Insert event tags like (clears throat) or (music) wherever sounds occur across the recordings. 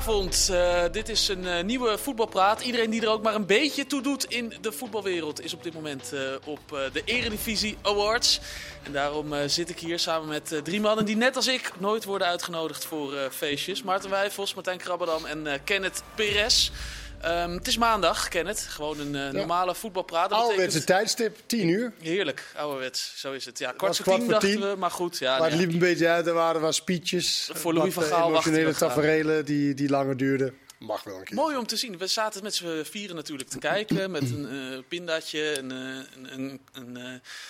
Goedenavond, uh, dit is een uh, nieuwe voetbalpraat. Iedereen die er ook maar een beetje toe doet in de voetbalwereld is op dit moment uh, op de Eredivisie Awards. En daarom zit ik hier samen met drie mannen die net als ik nooit worden uitgenodigd voor feestjes. Maarten Wijfels, Martijn Krabberdam en Kenneth Perez. Um, het is maandag, Kenneth. Gewoon een uh, normale voetbalpraat. Ouderwetse betekent... tijdstip, tien uur. Heerlijk, ouderwets. Zo is het. Ja, kwart voor tien dachten we, maar goed. Ja, maar het liep een beetje uit. Er waren wat speeches. Voor Louis van Gaal emotionele tafereelen die, die langer duurden. Mag wel een keer. Mooi om te zien. We zaten met z'n vieren natuurlijk te kijken. Met een uh, pindaatje, een, een, een, een uh,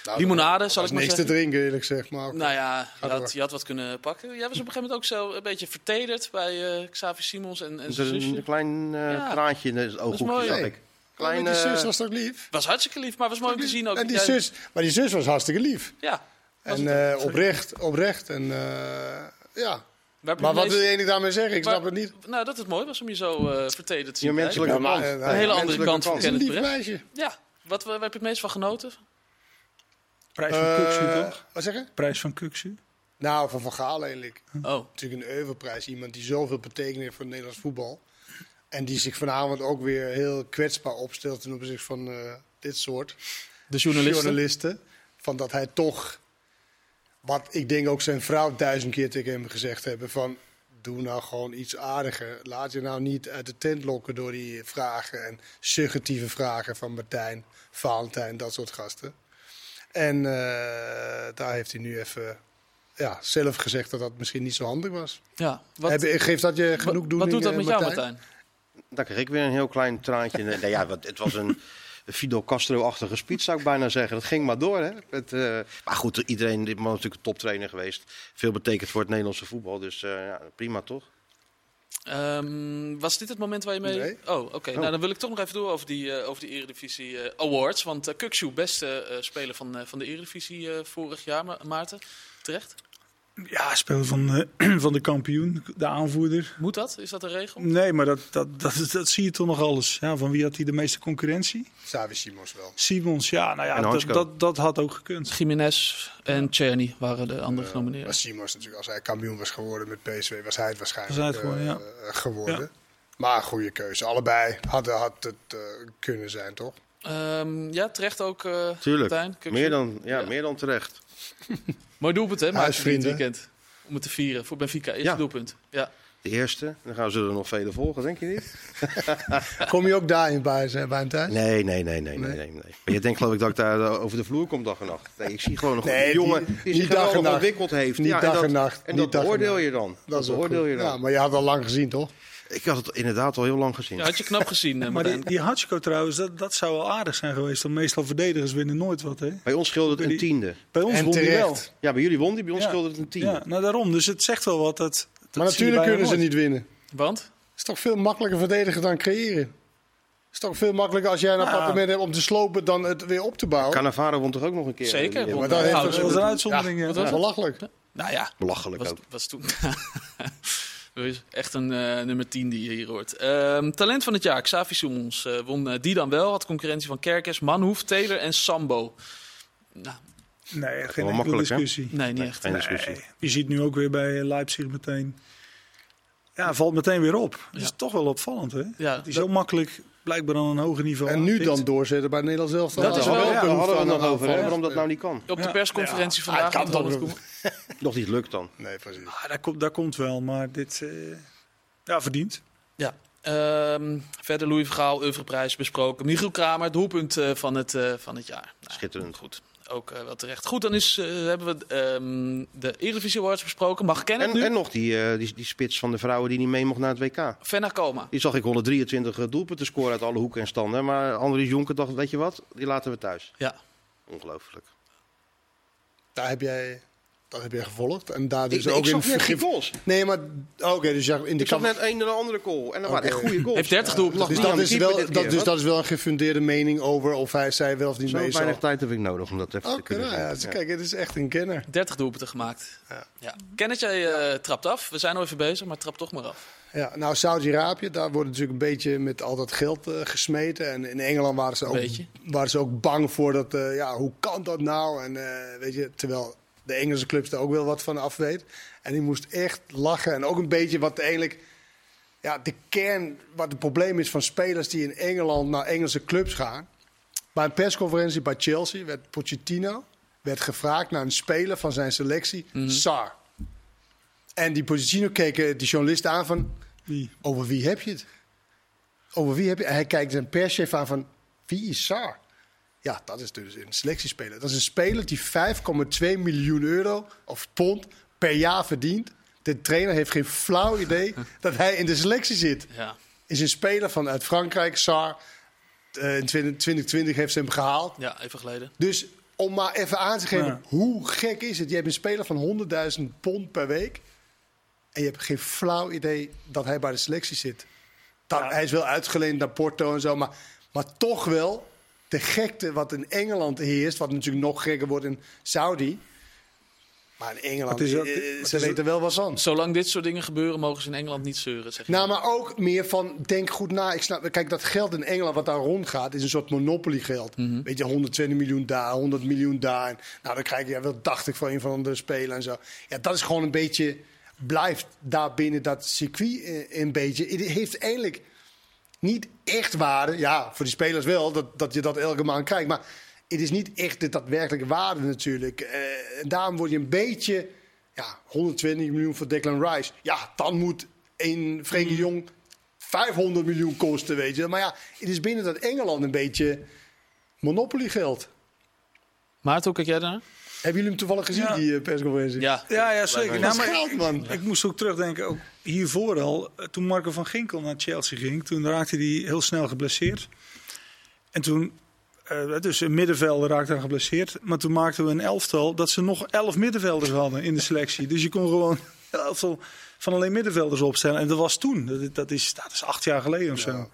nou, limonade, zal ik maar niks zeggen. te drinken, eerlijk gezegd. Maar nou ja, je had, je had, wat kunnen pakken. Jij was op een gegeven moment ook zo een beetje vertederd bij uh, Xavier Simons en, en zijn zusje. Een klein ja. traantje in het ooghoekje, zag ik. Klein, die zus was toch lief? Was hartstikke lief, maar was mooi om te zien ook. En die zus, maar die zus was hartstikke lief. Ja. En oprecht, oprecht. En ja, maar wat wil je eigenlijk daarmee zeggen? Ik maar, snap het niet. Nou, dat het mooi was om je zo uh, vertederd te zien. Je menselijke ja, maar, Een hele andere kant van Kenneth. Ja. Wat, waar heb je het meest van genoten? Prijs van uh, Kuksu, toch? Wat zeg je? Prijs van Kuksu. Nou, van Van Gaal eigenlijk. Oh. Natuurlijk een Euvelprijs. Iemand die zoveel betekent heeft voor het Nederlands voetbal. En die zich vanavond ook weer heel kwetsbaar opstelt ten opzichte van uh, dit soort de journalisten. journalisten. Van dat hij toch wat ik denk ook zijn vrouw duizend keer tegen hem gezegd hebben van... Doe nou gewoon iets aardiger. Laat je nou niet uit de tent lokken door die vragen en suggestieve vragen van Martijn, Valentijn, dat soort gasten. En uh, daar heeft hij nu even ja, zelf gezegd dat dat misschien niet zo handig was. Ja, wat, Heb, geeft dat je genoeg doen? Wat doet dat met Martijn? jou, Martijn? Dan kreeg ik weer een heel klein traantje. nee, ja, het was een Fidel Castro-achtige speech, zou ik bijna zeggen. Dat ging maar door. Hè? Het, uh, maar goed, iedereen is natuurlijk een toptrainer geweest. Veel betekent voor het Nederlandse voetbal. Dus uh, ja, prima toch? Um, was dit het moment waar je mee... Nee. Oh, oké. Okay. Oh. Nou, dan wil ik toch nog even door over die, uh, over die Eredivisie Awards. Want uh, Kukshu, beste speler van, van de Eredivisie vorig jaar, Ma Maarten. Terecht? Ja, speler van, uh, (clears throat) van de kampioen, de aanvoerder. Moet dat? Is dat een regel? Nee, maar dat, dat, dat, dat, zie je toch nog alles. Ja, van wie had hij de meeste concurrentie? Xavi Simons wel. Simons, ja, nou ja, dat, dat, dat, had ook gekund. Jiménez en Czerny waren de andere uh, genomineerd. Maar Simons natuurlijk, als hij kampioen was geworden met PSV, was hij het waarschijnlijk was hij het gewoon, uh, ja. geworden. Ja. Maar goede keuze. Allebei hadden had het kunnen zijn, toch? Um, ja, terecht ook, Tuurlijk. Martijn, meer dan, ja, ja, meer dan terecht. (laughs) Mooi doelpunt, hè? Maar dit weekend om het te vieren voor Benfica. Eerste ja. doelpunt. Ja. De eerste. Dan gaan ze er nog vele volgen, denk je niet? (laughs) kom je ook daarin bij, bij een thuis? Nee, nee, nee, nee, nee, nee, nee. Maar je denkt geloof ik dat ik daar over de vloer kom dag en nacht. Nee, ik zie gewoon nee, een jongen die, die zich dag en ontwikkeld heeft. Niet ja, dag en, en nacht. En dat beoordeel je dan. Dat, dat beoordeel je dan. Ja, maar je had al lang gezien, toch? Ik had het inderdaad al heel lang gezien. Ja, had je knap gezien. Uh, (laughs) maar die, die Hatschko trouwens, dat, dat zou wel aardig zijn geweest. Want meestal verdedigers winnen nooit wat. Hè? Bij ons scheelde het een tiende. Bij ons won die wel. Ja, bij jullie won die, bij ons ja. scheelde het een tiende. Ja, nou daarom. Dus het zegt wel wat. Dat, dat maar natuurlijk kunnen ze niet winnen. Want? Het is toch veel makkelijker verdedigen dan creëren? Het is toch veel makkelijker als jij een appartement hebt om te slopen dan het weer op te bouwen? Cannavaro won toch ook nog een keer? Zeker. Ja, maar dat, heeft dat was een uitzondering. Ja, dat was belachelijk. Nou ja. Belachelijk was, ook. Was toen... (laughs) Echt een uh, nummer 10 die je hier hoort. Uh, talent van het jaar, Xavi Simons. Uh, won uh, die dan wel. Had concurrentie van Kerkers, Manhoef, Taylor en Sambo. Nou, nee, geen enkele discussie. Hè? Nee, niet echt. Geen discussie. Nee. Je ziet nu ook weer bij Leipzig meteen. Ja, valt meteen weer op. Dat ja. is toch wel opvallend, hè? Ja, dat hij zo makkelijk blijkbaar aan een hoger niveau En nu dan doorzetten bij Nederland zelf. Dat is wel, ja, ja, hadden we het nog over, hè, waarom dat nou niet kan. Op de persconferentie ja. vandaag. Ah, kan toch (laughs) nog niet lukt dan. Nee, precies. Ah, daar, komt, daar komt wel, maar dit... Uh, ja, verdiend. Ja. Um, verder Louis Vergaal, Oeuvreprijs besproken. Michiel Kramer, doelpunt uh, van, het, uh, van het jaar. Nou, Schitterend. Goed. Ook uh, wel terecht. Goed, dan is, hebben we um, de Eredivisie Awards besproken. Mag kennen en, nu? en nog die, die, die spits van de vrouwen die niet mee mocht naar het WK. Fenna Koma. Die zag ik 123 doelpunten scoren uit alle hoeken en standen. Maar Andries Jonker dacht, weet je wat, die laten we thuis. Ja. Ongelooflijk. Daar heb jij Dat heb je gevolgd. En daar dus ik, ook ik in zag net geen vergif- goals. Nee, maar oké, dus ja, in de Ik zag kamp. net een en de andere goal. En dat waren echt goede goals. Heeft 30 doelpunten lag Dus dat, is wel, dat, keer, dus dat is wel een gefundeerde mening over of hij zij wel of niet Zo mee weinig zal. tijd heb ik nodig om dat even te kunnen nou ja, dus Ja. kijk, het is echt een kenner. 30 doelpunten gemaakt. Ja. Ja. Kenneth, jij eh, trapt af. We zijn al even bezig, maar trap toch maar af. Ja, nou, Saudi-Arabië, daar wordt natuurlijk een beetje met al dat geld eh, gesmeten. En in Engeland waren ze ook, Beetje. waren ze ook bang voor dat, eh, ja, hoe kan dat nou? En eh, weet je, terwijl de Engelse clubs er ook wel wat van af weet. En die moest echt lachen. En ook een beetje wat eigenlijk, ja, de kern, wat het probleem is van spelers die in Engeland naar Engelse clubs gaan. Bij een persconferentie bij Chelsea werd Pochettino werd gevraagd naar een speler van zijn selectie, Sar. En die Pochettino keken die journalist aan van, Wie? over wie heb je het? Over wie heb je? En hij kijkt zijn perschef aan van wie is Sar? Ja, dat is dus een selectiespeler. Dat is een speler die 5,2 miljoen euro of pond per jaar verdient. De trainer heeft geen flauw idee (laughs) dat hij in de selectie zit. Ja. Is een speler vanuit Frankrijk, Sar. Eh, in 2020 heeft ze hem gehaald. ja, even geleden. Dus om maar even aan te geven, Ja. hoe gek is het? Je hebt een speler van 100.000 pond per week. En je hebt geen flauw idee dat hij bij de selectie zit. Dat, Hij is wel uitgeleend naar Porto en zo, maar, maar toch wel de gekte wat in Engeland heerst. Wat natuurlijk nog gekker wordt in Saudi. Maar in Engeland, Het is ook- eh, het ze is weten wel wat van. Zolang dit soort dingen gebeuren, mogen ze in Engeland niet zeuren. Zeg je. Nou, maar ook meer van, denk goed na. Ik snap, kijk, dat geld in Engeland wat daar rondgaat, is een soort monopoly geld. Weet je, 120 miljoen daar, 100 miljoen daar. Nou, dan krijg je wel 80 van een van de spelen en zo. Ja, dat is gewoon een beetje, blijft daar binnen dat circuit eh, een beetje. Het heeft eigenlijk niet echt waarde. Ja, voor die spelers wel, dat, dat je dat elke maand krijgt. Maar het is niet echt de daadwerkelijke waarde natuurlijk. Eh, en daarom word je een beetje... Ja, 120 miljoen voor Declan Rice. Ja, dan moet een Frenkie Jong 500 miljoen kosten, weet je. Maar ja, het is binnen dat Engeland een beetje monopoly geld. Maarten, hoe kijk jij daar? Hebben jullie hem toevallig gezien, Ja. die eh, persconferentie? Ja. Ja, ja zeker. Dat Nou, is maar geld, ik-. Ik moest ook terugdenken, ook hiervoor al, eh, toen Marco van Ginkel naar Chelsea ging, toen raakte hij heel snel geblesseerd. En toen, eh, dus een middenvelder raakte dan geblesseerd. Maar toen maakten we een elftal dat ze nog elf middenvelders hadden in de selectie. Dus je kon gewoon (laughs) een elftal van alleen middenvelders opstellen. En dat was toen, dat, dat, is, dat is acht jaar geleden of zo.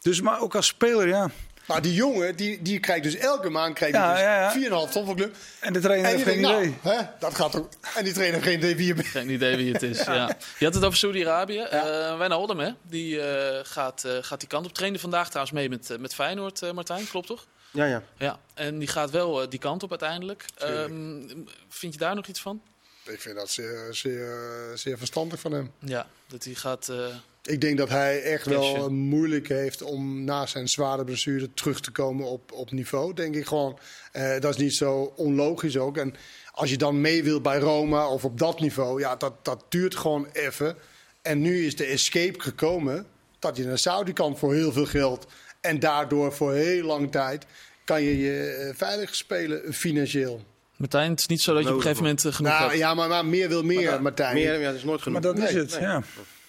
Dus, maar ook als speler, ja. Maar die jongen, die, die krijgt dus elke maand krijgt Ja, hij dus ja, ja. 4,5 ton van club. En de trainer En heeft geen denkt, idee. nou, hè, dat gaat toch... En die trainer heeft geen idee wie je bent. Geen idee wie het is. (laughs) ja. Je had het over Saudi-Arabië. Eh Wijnaldum, hè? Die eh, gaat, eh, gaat die kant op. Trainde vandaag trouwens mee met, met Feyenoord, eh, Martijn. Klopt toch? Ja, ja. Ja. En die gaat wel eh, die kant op uiteindelijk. Ehm, vind je daar nog iets van? Ik vind dat zeer, zeer, zeer verstandig van hem. Ja, dat hij gaat... eh, Ik denk dat hij echt wel Cashen. moeilijk heeft om na zijn zware blessure terug te komen op, op niveau. Denk ik gewoon. Eh, dat is niet zo onlogisch ook. En als je dan mee wil bij Roma of op dat niveau, ja, dat, dat duurt gewoon even. En nu is de escape gekomen dat je naar Saudi kan voor heel veel geld. En daardoor voor heel lang tijd kan je je eh, veilig spelen financieel. Martijn, het is niet zo dat je op een gegeven moment eh, genoeg Nou hebt. ja, maar, maar meer wil meer, Maar- Martijn. Meer, ja, dat is nooit genoeg. Maar dat is Nee, het, nee. ja.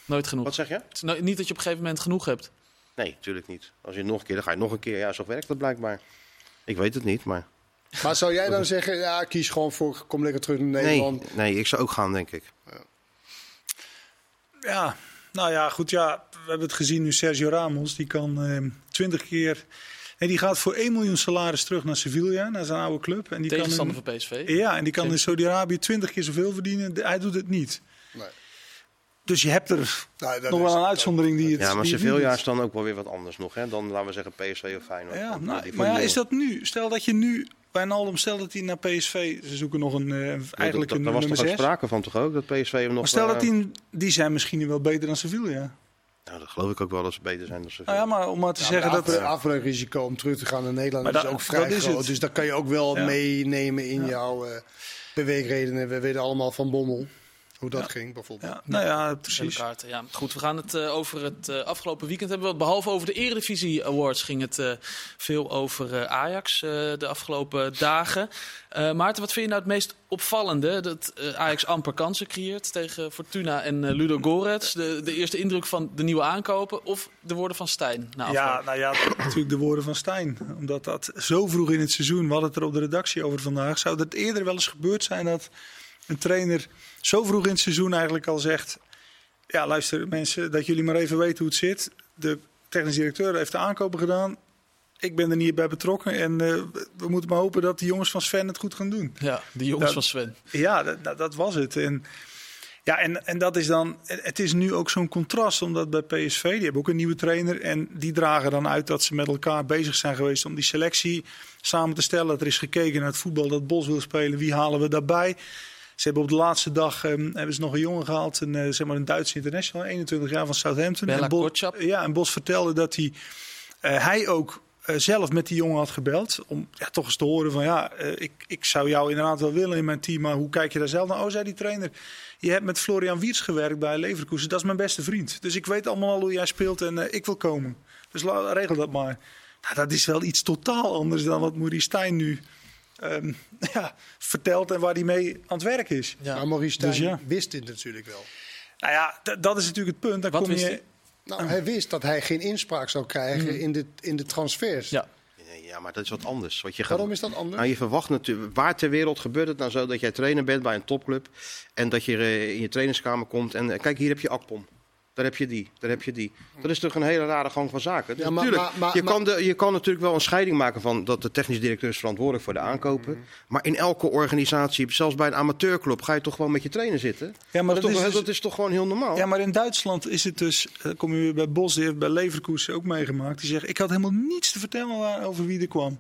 Nooit genoeg. Wat zeg je? Het is no- niet dat je op een gegeven moment genoeg hebt. Nee, natuurlijk niet. Als je nog een keer, dan ga je nog een keer. Ja, zo werkt dat blijkbaar. Ik weet het niet, maar... Maar zou jij dan zeggen, ja, kies gewoon voor, kom lekker terug naar Nee, Nederland. nee, ik zou ook gaan, denk ik. Ja, nou ja, goed. Ja, we hebben het gezien nu. Sergio Ramos, die kan eh, 20 keer. En die gaat voor 1 miljoen salaris terug naar Sevilla, naar zijn oude club. En die kan Tegenstander in, van PSV. ja, en die kan in Saudi-Arabië 20 keer zoveel verdienen. Hij doet het niet. Nee. Dus je hebt er Nou, dat nog is- wel een dat- uitzondering die het. Ja, maar Sevilla is dan ook wel weer wat anders nog. Hè? Dan laten we zeggen PSV of Feyenoord. Ja, nou, die maar ja, is dat nu? Stel dat je nu bij Naldum, stel dat hij naar PSV, ze zoeken nog een, eh, eigenlijk Daar een was nummer toch ook 6. sprake van toch ook? Dat PSV hem nog... Maar stel dat eh, die, die zijn misschien wel beter dan Sevilla. Nou, dat geloof ik ook wel dat ze beter zijn dan Sevilla. Nou ja, maar om maar te Ja, zeggen maar dat... afbre- afbreukrisico om terug te gaan naar Nederland Maar is dat- ook vrij dat is groot. het. Dus dat kan je ook wel Ja. meenemen in Ja. jouw eh, beweegredenen. We weten allemaal van Bommel hoe dat Ja. ging bijvoorbeeld. ja, nou ja, precies. kaarten, ja. Goed, we gaan het eh, over het eh, afgelopen weekend hebben. we- Behalve over de Eredivisie Awards ging het eh, veel over eh, Ajax eh, de afgelopen dagen. Eh, Maarten, wat vind je nou het meest opvallende? Dat eh, Ajax amper kansen creëert tegen Fortuna en eh, Ludo Gorets. De, de eerste indruk van de nieuwe aankopen of de woorden van Stijn? Na Ja, nou ja, natuurlijk de woorden van Stijn. Omdat dat zo vroeg in het seizoen, we hadden het er op de redactie over vandaag. Zou het eerder wel eens gebeurd zijn dat een trainer zo vroeg in het seizoen eigenlijk al zegt... Ja, luister mensen, dat jullie maar even weten hoe het zit. De technisch directeur heeft de aankopen gedaan. Ik ben er niet bij betrokken. En eh, we moeten maar hopen dat de jongens van Sven het goed gaan doen. Ja, die jongens Dat- van Sven. Ja, dat, dat, dat was het. En, ja, en, en dat is dan. Het is nu ook zo'n contrast, omdat bij PSV, die hebben ook een nieuwe trainer. En die dragen dan uit dat ze met elkaar bezig zijn geweest om die selectie samen te stellen. Dat er is gekeken naar het voetbal dat Bos wil spelen. Wie halen we daarbij? Ze hebben op de laatste dag ehm, hebben ze nog een jongen gehaald, een, eh, zeg maar een Duitse international, 21 jaar van Southampton. Bella en Bos, ja, en Bos vertelde dat hij, eh, hij ook eh, zelf met die jongen had gebeld. Om ja, toch eens te horen van ja, ik, ik zou jou inderdaad wel willen in mijn team. Maar hoe kijk je daar zelf naar? Oh, zei die trainer. Je hebt met Florian Wiers gewerkt bij Leverkusen. Dat is mijn beste vriend. Dus ik weet allemaal al hoe jij speelt en ik wil komen. Dus regel dat maar. Nou, dat is wel iets totaal anders dan wat Maurice Stijn nu ehm, (laughs) ja, vertelt en waar hij mee aan het werk is. Ja. Maar Maurice Stijn Dus ja. wist dit natuurlijk wel. Nou ja, d- dat is natuurlijk het punt. Dan Wat kom wist je, hij? Nou, hij wist dat hij geen inspraak zou krijgen in, de, in de transfers. Ja. Ja, maar dat is wat anders. Wat je gaat... Waarom is dat anders? Nou, je verwacht natuurlijk, waar ter wereld gebeurt het nou zo dat jij trainer bent bij een topclub en dat je eh, in je trainingskamer komt en eh, kijk, hier heb je Akpom. Daar heb je die, daar heb je die. Dat is toch een hele rare gang van zaken. Dus Ja, maar- natuurlijk, maar- maar- je, kan de, je kan natuurlijk wel een scheiding maken van dat de technisch directeur is verantwoordelijk voor de aankopen. Mhm. Maar in elke organisatie, zelfs bij een amateurclub, ga je toch gewoon met je trainer zitten. Ja, maar dat, dat is toch, dus- dat is toch gewoon heel normaal. Ja, maar in Duitsland is het dus. Dan kom je weer bij Bos, die heeft bij Leverkusen ook meegemaakt. Die zegt: Ik had helemaal niets te vertellen over wie er kwam.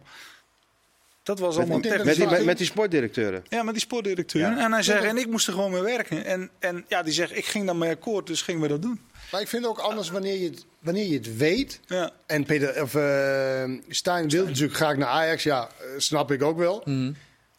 Dat was allemaal met, technisch. die, met, met die sportdirecteuren. Ja, met die sportdirecteur. Ja. En hij zegt: En ik moest er gewoon mee werken. En, en ja, die zegt: Ik ging daarmee akkoord, dus gingen we dat doen. Maar ik vind het ook anders wanneer je het, wanneer je het weet. Ja. En Peter, of, eh, Stijn wil natuurlijk graag naar Ajax. Ja, eh, snap ik ook wel.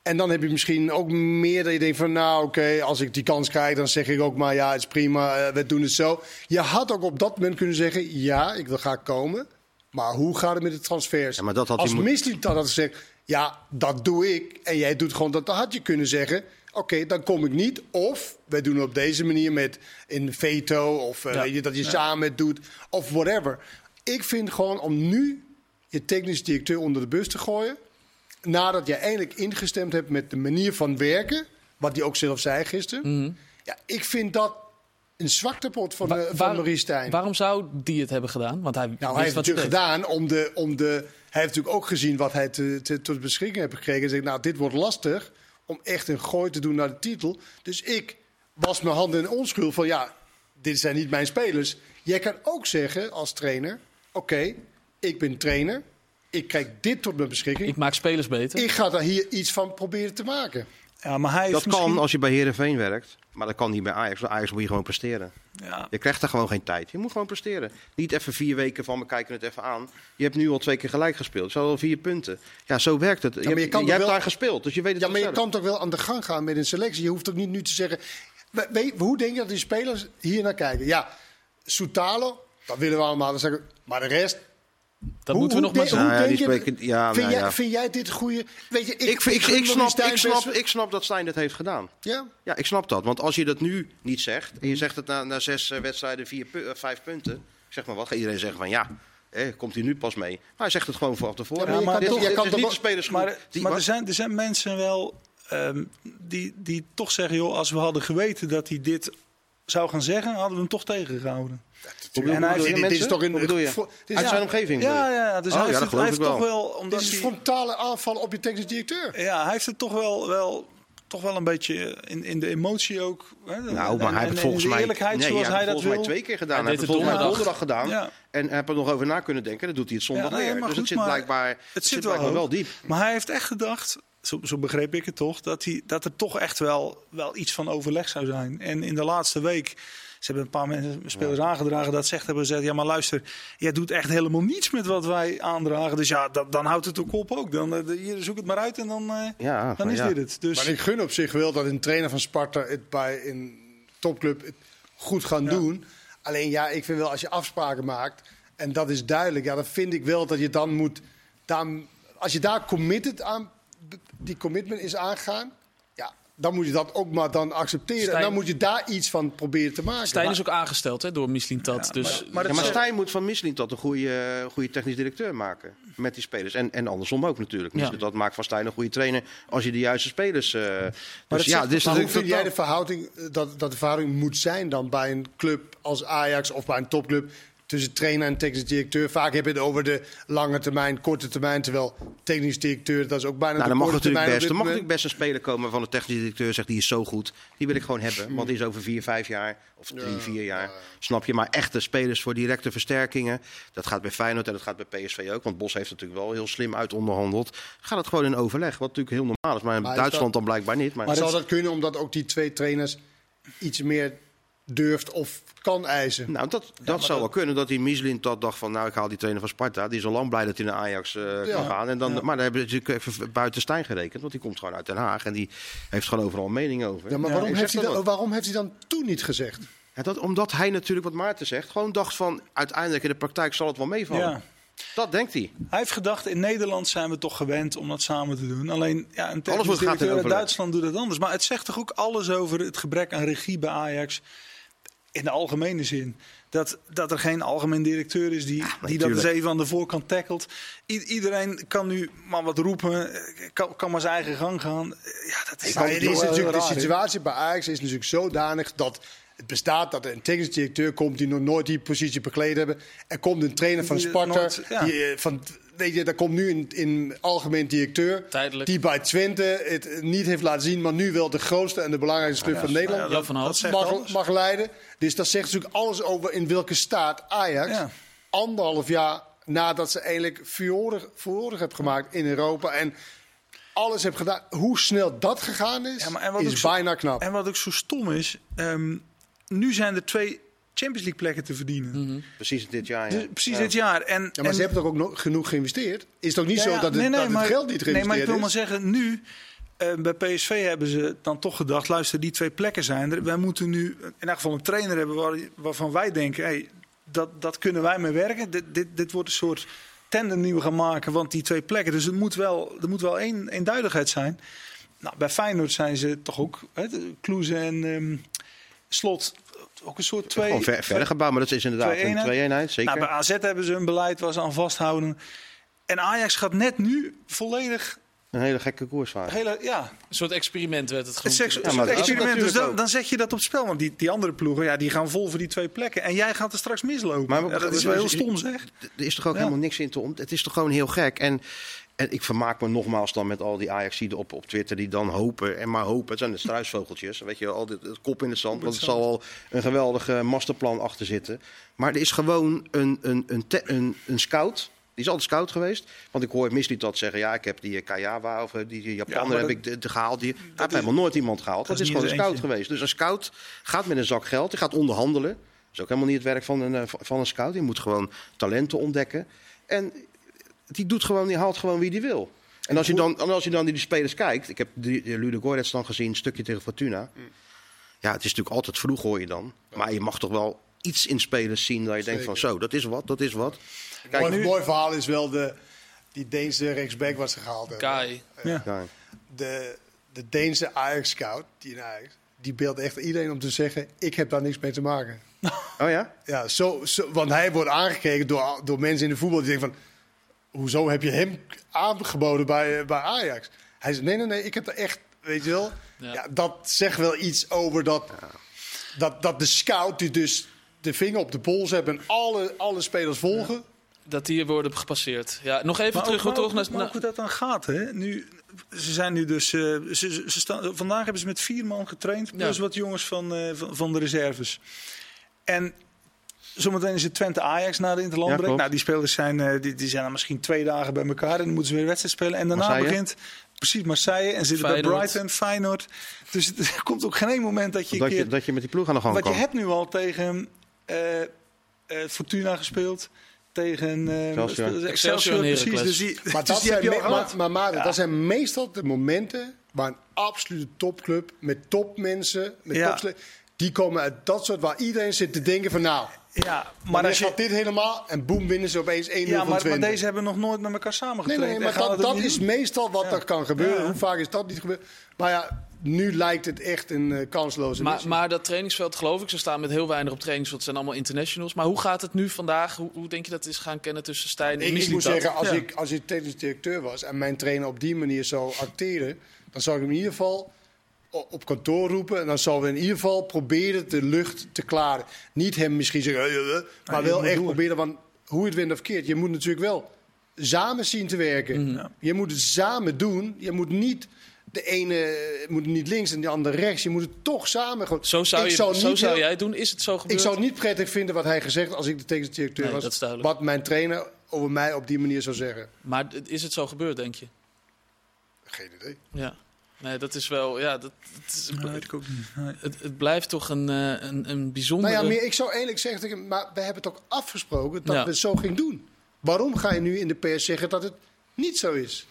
En dan heb je misschien ook meer dat je denkt van... nou oké, als ik die kans krijg, dan zeg ik ook maar... ja, het is prima, eh, we doen het zo. Je had ook op dat moment kunnen zeggen... ja, ik wil graag komen. Maar hoe gaat het met de transfers? Ja, maar dat had als moet- dat had gezegd... ja, dat doe ik. En jij doet gewoon dat. Dan had je kunnen zeggen... Oké, dan kom ik niet. Of wij doen het op deze manier met een veto. Of eh, Ja. weet je, dat je samen het doet. Of whatever. Ik vind gewoon om nu je technisch directeur onder de bus te gooien. Nadat je eindelijk ingestemd hebt met de manier van werken. Wat hij ook zelf zei gisteren. Ja, ik vind dat een zwaktepot van, Wa- eh, van waar- Maurice Stijn. Waarom zou die het hebben gedaan? Want hij Nou, hij heeft natuurlijk deed. gedaan om de, om de. Hij heeft natuurlijk ook gezien wat hij te, te- tot beschikking heeft gekregen. Hij zegt, nou, dit wordt lastig om echt een gooi te doen naar de titel. Dus ik was mijn handen in onschuld van ja, dit zijn niet mijn spelers. Jij kan ook zeggen als trainer: oké, ik ben trainer. Ik krijg dit tot mijn beschikking. Ik maak spelers beter. Ik ga daar hier iets van proberen te maken. Ja, maar hij heeft Dat kan misschien- als je bij Herenveen werkt, maar dat kan niet bij Ajax. Bij Ajax moet je gewoon presteren. Ja. Je krijgt er gewoon geen tijd. Je moet gewoon presteren. Niet even vier weken van we kijken het even aan. Je hebt nu al twee keer gelijk gespeeld. Zo al vier punten. Ja, zo werkt het. Je, hebt, kan je toch hebt wel- daar gespeeld, dus je weet het Ja, maar je zelf. kan toch wel aan de gang gaan met een selectie. Je hoeft ook niet nu te zeggen. We- weet- hoe denk je dat die spelers hier naar kijken? Ja, Soutalo, dat willen we allemaal. Maar de rest. Dat hoe- moeten we nog hoe maar zien. hoe Nou ja, denk die je- spreken- ja, vind, nou jij, vind jij dit goede? Weet je, ik, Ik, ik, snap, ik, snap, best- ik snap dat Stijn dit heeft gedaan. Ja, Ja, ik snap dat. Want als je dat nu niet zegt, en je zegt het na, na zes eh, wedstrijden, vier, eh, vijf punten. Zeg maar wat, gaat iedereen zeggen van ja, eh, komt hij nu pas mee. Maar hij zegt het gewoon vanaf tevoren. Ja, maar je maar kan dit, toch- dit is niet wel- de spelersgroep. Maar, die, maar er, zijn, er zijn mensen wel ehm, die, die toch zeggen: joh, als we hadden geweten dat hij dit zou gaan zeggen, hadden we hem toch tegengehouden. En hij dit- is toch een- Hoe bedoel je? voor- dit is- Uit ja. zijn omgeving? Ja, ja, dus Oh, hij ja, heeft, het, heeft toch wel. wel, dit is een frontale aanval op je technisch directeur. ja, hij heeft het toch wel, wel, toch wel een beetje in, in de emotie ook. Hè, Nou, maar hij heeft volgens in mij, eerlijkheid nee, zoals hij dat volgens wil. mij twee keer gedaan. Hij heeft het volgens donderdag. donderdag gedaan. Ja. En heeft er nog over na kunnen denken. Dat doet hij het zondag Ja, nee, weer. maar Dus goed, het zit blijkbaar, Het zit wel, blijkbaar wel diep. Maar hij heeft echt gedacht, zo, zo begreep ik het toch, dat, hij, dat er toch echt wel, wel iets van overleg zou zijn. En in de laatste week, ze hebben een paar mensen, spelers aangedragen dat ze echt hebben gezegd, ja maar luister, jij doet echt helemaal niets met wat wij aandragen. Dus ja, dat, dan houdt het ook op ook. Dan eh, hier, zoek het maar uit en dan, eh, Ja, dan is ja. dit het. Dus Maar ik gun op zich wel dat een trainer van Sparta het bij een topclub het goed gaan doen. Alleen ja, ik vind wel als je afspraken maakt en dat is duidelijk, ja, dan vind ik wel dat je dan moet. Dan, als je daar committed aan, die commitment is aangegaan, ja, dan moet je dat ook maar dan accepteren. Stijn- En dan moet je daar iets van proberen te maken. Stijn is Maar- ook aangesteld hè, door Michelin Tat. dus maar- maar Ja, maar is- Stijn moet van Misselin tot een goede, uh, goede technisch directeur maken. Met die spelers. En, en andersom ook natuurlijk. Ja. Dus dat maakt van Stijn een goede trainer als je de juiste spelers. eh dus dat ja, zegt dit is Maar hoe natuurlijk vind jij de verhouding, eh, dat, dat de verhouding moet zijn dan bij een club als Ajax of bij een topclub tussen trainer en technisch directeur? Vaak heb je het over de lange termijn, korte termijn, terwijl technisch directeur, dat is ook bijna Nou, de dan mag korte natuurlijk termijn best, er dit mag natuurlijk best een speler komen van de technische directeur zegt die is zo goed. Die wil ik gewoon hebben. Want die is over vier, vijf jaar of drie, vier jaar. Snap je? Maar echte spelers voor directe versterkingen. Dat gaat bij Feyenoord en dat gaat bij PSV ook. Want Bos heeft natuurlijk wel heel slim uit onderhandeld. Gaat het gewoon in overleg. Wat natuurlijk heel normaal is. Maar in Maar Duitsland dat- dan blijkbaar niet. Maar, Maar zou dat kunnen omdat ook die twee trainers iets meer durft of kan eisen? Nou, dat, dat zou wel kunnen. Dat die Michelin dat dacht van, nou, ik haal die trainer van Sparta. Die is al lang blij dat hij naar Ajax eh, kan gaan. En dan, Maar dan hebben ze natuurlijk even buiten Stijn gerekend. Want die komt gewoon uit Den Haag. En die heeft gewoon overal een mening over. Ja, maar Ja, waarom, heeft hij dat dan, waarom heeft hij dan toen niet gezegd? Ja, dat, omdat hij natuurlijk, wat Maarten zegt, gewoon dacht van... uiteindelijk in de praktijk zal het wel meevallen. Ja. Dat denkt hij. Hij heeft gedacht, in Nederland zijn we toch gewend om dat samen te doen. Alleen, ja, een technisch in directeur in overleg. Duitsland doet het anders. Maar het zegt toch ook alles over het gebrek aan regie bij Ajax. In de algemene zin. Dat, dat er geen algemeen directeur is die, die dat eens even aan de voorkant tackelt. I- iedereen kan nu maar wat roepen. eh, Kan, kan maar zijn eigen gang gaan. Ja, dat is, het is natuurlijk, de raar, situatie bij Ajax is natuurlijk zodanig dat het bestaat dat er een technisch directeur komt die nog nooit die positie bekleed hebben. Er komt een trainer van Sparta. nooit- ja. die, eh, van, weet je, er komt nu een, een algemeen directeur. Tijdelijk. Die bij Twente het niet heeft laten zien, maar nu wel de grootste en de belangrijkste club van Nederland Ja, van Hout. mag, mag leiden. Dus dat zegt natuurlijk alles over in welke staat Ajax Ja. anderhalf jaar nadat ze eigenlijk furorig heeft gemaakt in Europa en alles heeft gedaan. Hoe snel dat gegaan is, Ja, maar en wat ook is zo- bijna knap. En wat ook zo stom is, ehm, nu zijn er twee Champions League plekken te verdienen. Precies dit jaar, ja. Dus precies Ja. dit jaar. En, Ja, maar en- ze hebben toch ook nog genoeg geïnvesteerd? Is het ook niet Ja, zo dat het, nee, nee, dat het maar- geld niet Nee, geïnvesteerd maar ik wil is? maar zeggen, nu eh, bij PSV hebben ze dan toch gedacht: luister, die twee plekken zijn er. Wij moeten nu in elk geval een trainer hebben waar, waarvan wij denken: hey, dat, dat kunnen wij mee werken. Dit, dit, dit wordt een soort tandem die we gaan maken, want die twee plekken. Dus het moet wel, er moet wel één eenduidigheid zijn. Nou, bij Feyenoord zijn ze toch ook, Kloeze en ehm, Slot, ook een soort twee. Gewoon ver, verder gebouwd, maar dat is inderdaad twee een eenheid. twee-eenheid, zeker. Nou, bij AZ hebben ze een beleid waar ze aan vasthouden. En Ajax gaat net nu volledig. Een hele gekke koersvaart. Hele, ja, Een soort experiment werd het het genoemd. seks, Ja, maar het experiment. Dus dan, dan zet je dat op het spel. Want die, die andere ploegen ja, die gaan vol voor die twee plekken. En jij gaat er straks mislopen. Maar we- Ja, dat is we- wel heel stom zeg. Er is toch ook Ja. helemaal niks in te ont. Het is toch gewoon heel gek. En, en ik vermaak me nogmaals dan met al die Ajaxiden op, op Twitter die dan hopen en maar hopen. Het zijn de struisvogeltjes. Weet je, al dit het kop in het zand. Want het zal al een geweldige masterplan achter zitten. Maar er is gewoon een, een, een, te- een, een scout. Die is altijd scout geweest. Want ik hoor Misli dat zeggen. Ja, ik heb die eh, Kayawa of eh, die die Japaner heb dat- ik de, de gehaald. Die, hij heeft helemaal nooit iemand gehaald. Dat, dat is gewoon een scout geweest. Dus een scout gaat met een zak geld. Die gaat onderhandelen. Dat is ook helemaal niet het werk van een, eh, van een scout. Die moet gewoon talenten ontdekken. En die, doet gewoon, die haalt gewoon wie die wil. En als je dan, en als je dan naar die spelers kijkt. Ik heb de, de Ludo Goretz dan gezien, een stukje tegen Fortuna. Ja, het is natuurlijk altijd vroeg hoor je dan. Maar je mag toch wel iets in spelers zien dat je denkt van zo, dat is wat, dat is wat. Kijk, mooi, nu- mooi verhaal is wel de, die Deense rechtsback wat ze gehaald hebben. Kai. Ja. De, de Deense Ajax-scout, die, in Ajax, die beeldt echt iedereen om te zeggen... ik heb daar niks mee te maken. Oh ja? Ja, zo, zo, want hij wordt aangekeken door, door mensen in de voetbal die denken van... hoezo heb je hem aangeboden bij, bij Ajax? Hij zegt, nee, nee, nee, ik heb er echt, weet je wel... Ja. Ja. dat zegt wel iets over dat, dat, dat de scout die dus de vinger op de pols heeft... en alle, alle spelers volgen... Dat die worden gepasseerd. Ja, nog even Maar terug, ook, maar naar... maar hoe dat dan gaat. Hè? Nu, ze zijn nu dus. eh, ze, ze staan, vandaag hebben ze met vier man getraind. Plus Ja. wat jongens van, eh, van, van de reserves. En zometeen is het Twente Ajax na de Interland Ja, break. klopt. Nou, die spelers zijn, eh, die, die zijn dan misschien twee dagen bij elkaar. En dan moeten ze weer een wedstrijd spelen. En daarna Marseille? begint. Precies, Marseille. En zitten bij. Brighton, Feyenoord. Dus het- er (laughs) komt ook geen één moment dat je. Dat keer, je, dat je met die ploeg aan de gang want kan. je hebt nu al tegen eh, eh, Fortuna gespeeld. Tegen eh, Excelsior. Excelsior, Excelsior en precies. Dus die, Maar, (laughs) dus dat die maar, maar Maarten, Ja. dat zijn meestal de momenten waar een absolute topclub met topmensen, met Ja. topsle- die komen uit dat soort waar iedereen zit te denken van nou, Ja, maar als je, gaat dit helemaal en boem winnen ze opeens 1-0 ja, van maar, deze hebben nog nooit met elkaar Nee, samengetraind. nee, en maar dat, dat is doen. meestal wat Ja. er kan gebeuren. Ja. Hoe vaak is dat niet gebeurd? Maar ja, nu lijkt het echt een eh, kansloze Maar, missie. maar dat trainingsveld, geloof ik, ze staan met heel weinig op trainingsveld. Het zijn allemaal internationals. Maar hoe gaat het nu vandaag? Hoe, hoe denk je dat het is gaan kennen tussen Stijn en Ik, ik moet zeggen, als, Ja. ik, als ik technisch directeur was en mijn trainer op die manier zou acteren, dan zou ik hem in ieder geval op kantoor roepen. En dan zouden we in ieder geval proberen de lucht te klaren. Niet hem misschien zeggen, eh, eh, eh, maar wel echt proberen. Want hoe het wint of keert, je moet natuurlijk wel samen zien te werken. Mhm. Je moet het samen doen. Je moet niet de ene moet niet links en de andere rechts. Je moet het toch samen. gewoon- Zo zou, je, zou zo zou heel- jij het doen. Is het zo gebeurd? ik zou het niet prettig vinden wat hij gezegd als ik de technisch directeur Nee, was. Wat mijn trainer over mij op die manier zou zeggen. Maar is het zo gebeurd, denk je? Geen idee. Ja. Nee, dat is wel... Ja, dat, het, is- Dat weet ik ook niet. Nee. het, het blijft toch een, eh, een, een bijzondere... Nou ja, meer, ik zou eerlijk zeggen, maar we hebben het ook afgesproken dat Ja. we het zo gingen doen. Waarom ga je nu in de pers zeggen dat het niet zo is?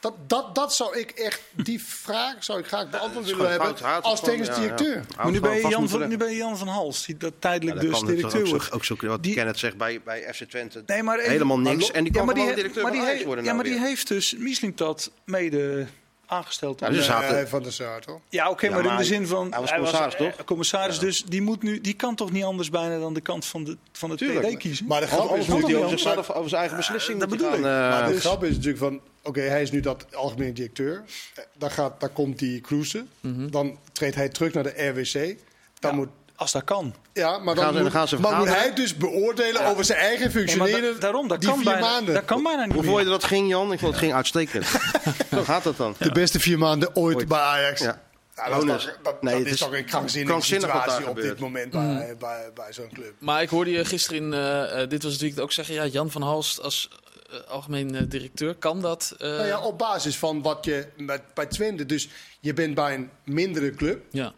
Dat, dat, dat zou ik echt, die vraag zou ik graag beantwoord willen hebben als technisch directeur. Maar nu ben, je Jan van, nu ben je Jan van Hals, die dat tijdelijk dus directeur ook, wordt. zo, ook zo, wat Die- Kenneth zegt bij, bij FC Twente. Nee, maar even- Helemaal niks. En die ja, kan maar die, directeur maar van die, Ajax he- worden ja, nou maar die heeft dus Mislintat mede aangesteld. Ja, dus eh, zaten- van der Sar, toch? ja, oké, Ja, maar, in maar de zin van... hij was commissaris, eh, toch? commissaris, dus die, moet nu, die kan toch niet anders bijna dan de kant van de, van de Tuurlijk. TD kiezen? Maar de grap is moet hij natuurlijk... over zichzelf, over zijn eigen beslissing dat hij bedoel ik. eh, Maar de dus- grap is natuurlijk van, oké, hij is nu dat algemeen directeur. Eh, Dan, gaat, dan komt die cruise. Dan treedt hij terug naar de RWC. Dan Ja, moet, Als dat kan. ja, maar dan, dan moet, gaan ze maar moet hij dus beoordelen over zijn eigen Nee, functioneren. da- daarom, dat die kan, vier bijna, maanden. dat kan bijna niet Hoe vond je dat ging, Jan? Ik vond het ging uitstekend. (laughs) Zo gaat het dan. De beste vier maanden ooit, Ooit. bij Ajax. Ja. Ja, dat is toch, dat, Nee, dat het is is toch een krankzinnige situatie op dit moment bij, bij, bij zo'n club. Maar ik hoorde je gisteren in eh, eh, Dit Was Het Weekend ook zeggen... Ja, Jan van Halst als eh, algemeen directeur, kan dat? eh, Nou ja, op basis van wat je met, bij Twente... Dus je bent bij een mindere club. ja.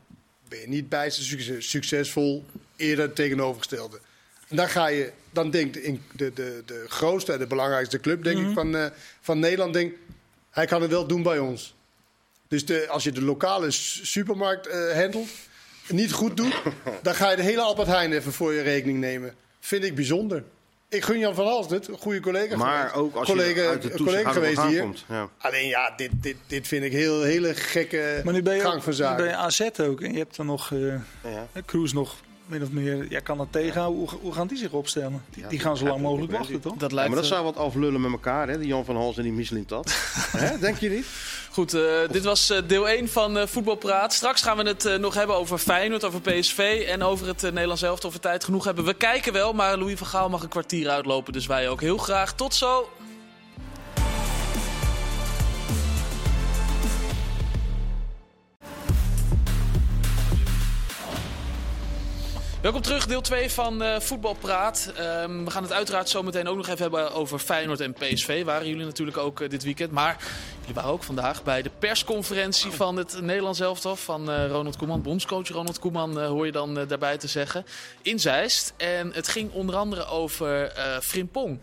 Ben je niet succes- succesvol. Eerder het tegenovergestelde. En dan ga je... Dan denkt de, de, de grootste en de belangrijkste club, denk Mhm. ik, van, eh, van Nederland... Denk, hij kan het wel doen bij ons. Dus de, als je de lokale supermarkt eh handelt, niet goed doet... (laughs) dan ga je de hele Albert Heijn even voor je rekening nemen. Vind ik bijzonder. Ik gun Jan van Hals dit, een goede collega Maar geweest. ook als collega, je uit de collega geweest hier. komt. Ja. Alleen ja, dit, dit, dit vind ik heel hele gekke Maar nu ben je, gang ook, van nu ben je AZ ook. En je hebt dan nog eh Ja. Cruz nog min of meer. Jij kan dat tegenhouden. Hoe, hoe gaan die zich opstellen? Die, Ja, die gaan zo lang mogelijk wachten, toch? Dat Ja, lijkt maar dat eh, zou wat aflullen met elkaar, hè? Die Jan van Hals en die. (laughs) Hè, Denk je niet? Goed, eh, dit was eh, deel 1 van eh Voetbalpraat. Straks gaan we het nog hebben over Feyenoord, over PSV en over het Nederlands elftal. Of we tijd genoeg hebben. We kijken wel, maar Louis van Gaal mag een kwartier uitlopen. Dus wij ook heel graag. Tot zo! Welkom terug, deel 2 van eh Voetbalpraat. Ehm, we gaan het uiteraard zo meteen ook nog even hebben over Feyenoord en PSV. Waren jullie natuurlijk ook eh, dit weekend. Maar jullie waren ook vandaag bij de persconferentie van het Nederlands elftal. Van eh, Ronald Koeman, bondscoach Ronald Koeman hoor je dan daarbij te zeggen. In Zeist. En het ging onder andere over Frimpong.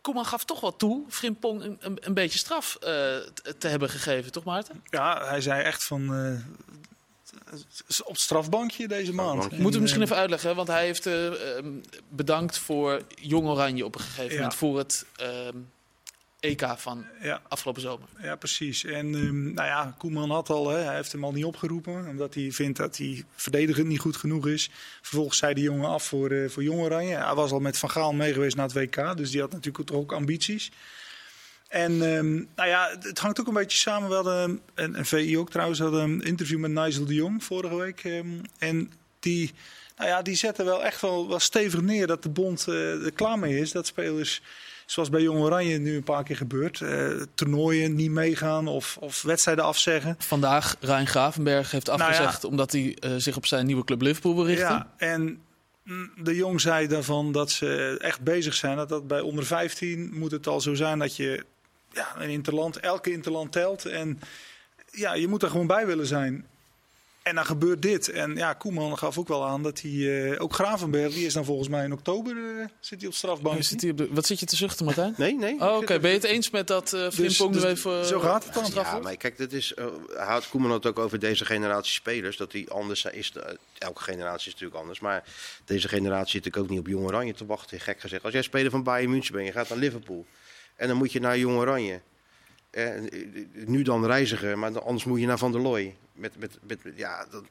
Koeman gaf toch wel toe, Frimpong een, een, beetje straf te- hebben gegeven, toch Maarten? Ja, hij zei echt van. Op het strafbankje deze maand. Strafbankje. Moeten we En, misschien even uitleggen, want hij heeft eh, ehm, bedankt voor Jong Oranje op een gegeven Ja. moment voor het ehm, EK van Ja, afgelopen zomer. ja, precies. En ehm, nou ja, Koeman had al, hè, hij heeft hem al niet opgeroepen. Omdat hij vindt dat hij verdedigend niet goed genoeg is. Vervolgens zei de jongen af voor, eh voor Jong Oranje. Hij was al met Van Gaal mee geweest naar het WK. Dus die had natuurlijk ook ambities. En ehm, nou ja, het hangt ook een beetje samen. We hadden, en, en VI ook trouwens, hadden een interview met Nigel de Jong vorige week. ehm, en die, nou ja, die zetten wel echt wel, wel stevig neer dat de bond eh, er klaar mee is. Dat spelers, zoals bij Jong Oranje nu een paar keer gebeurt, eh, toernooien niet meegaan of, of wedstrijden afzeggen. Vandaag Rijn Gravenberg heeft Nou ja. afgezegd omdat hij eh, zich op zijn nieuwe club Liverpool wil richten. Ja, en mm, de Jong zei daarvan dat ze echt bezig zijn. Dat, dat bij onder 15 moet het al zo zijn dat je ja, een interland, elke interland telt. En ja, je moet er gewoon bij willen zijn. En dan gebeurt dit. En ja, Koeman gaf ook wel aan dat hij... eh, ook Gravenberg, die is dan volgens mij in oktober eh, zit hij op strafbank. De- wat zit je te zuchten, Martijn? Nee, nee. Oh, Oké, ben je het eens met dat eh Frimpong dus nu even... zo gaat het dan. Ja, wordt? maar kijk, dit is, had Koeman het ook over deze generatie spelers. Dat die anders is. elke generatie is natuurlijk anders. Maar deze generatie zit natuurlijk ook niet op Jong Oranje te wachten. Gek gezegd. Als jij speler van Bayern München bent, je gaat naar Liverpool. En dan moet je naar Jong Oranje. Eh, nu dan reiziger, maar dan- anders moet je naar Van der Looy. Met, met, met, met- ja, dat,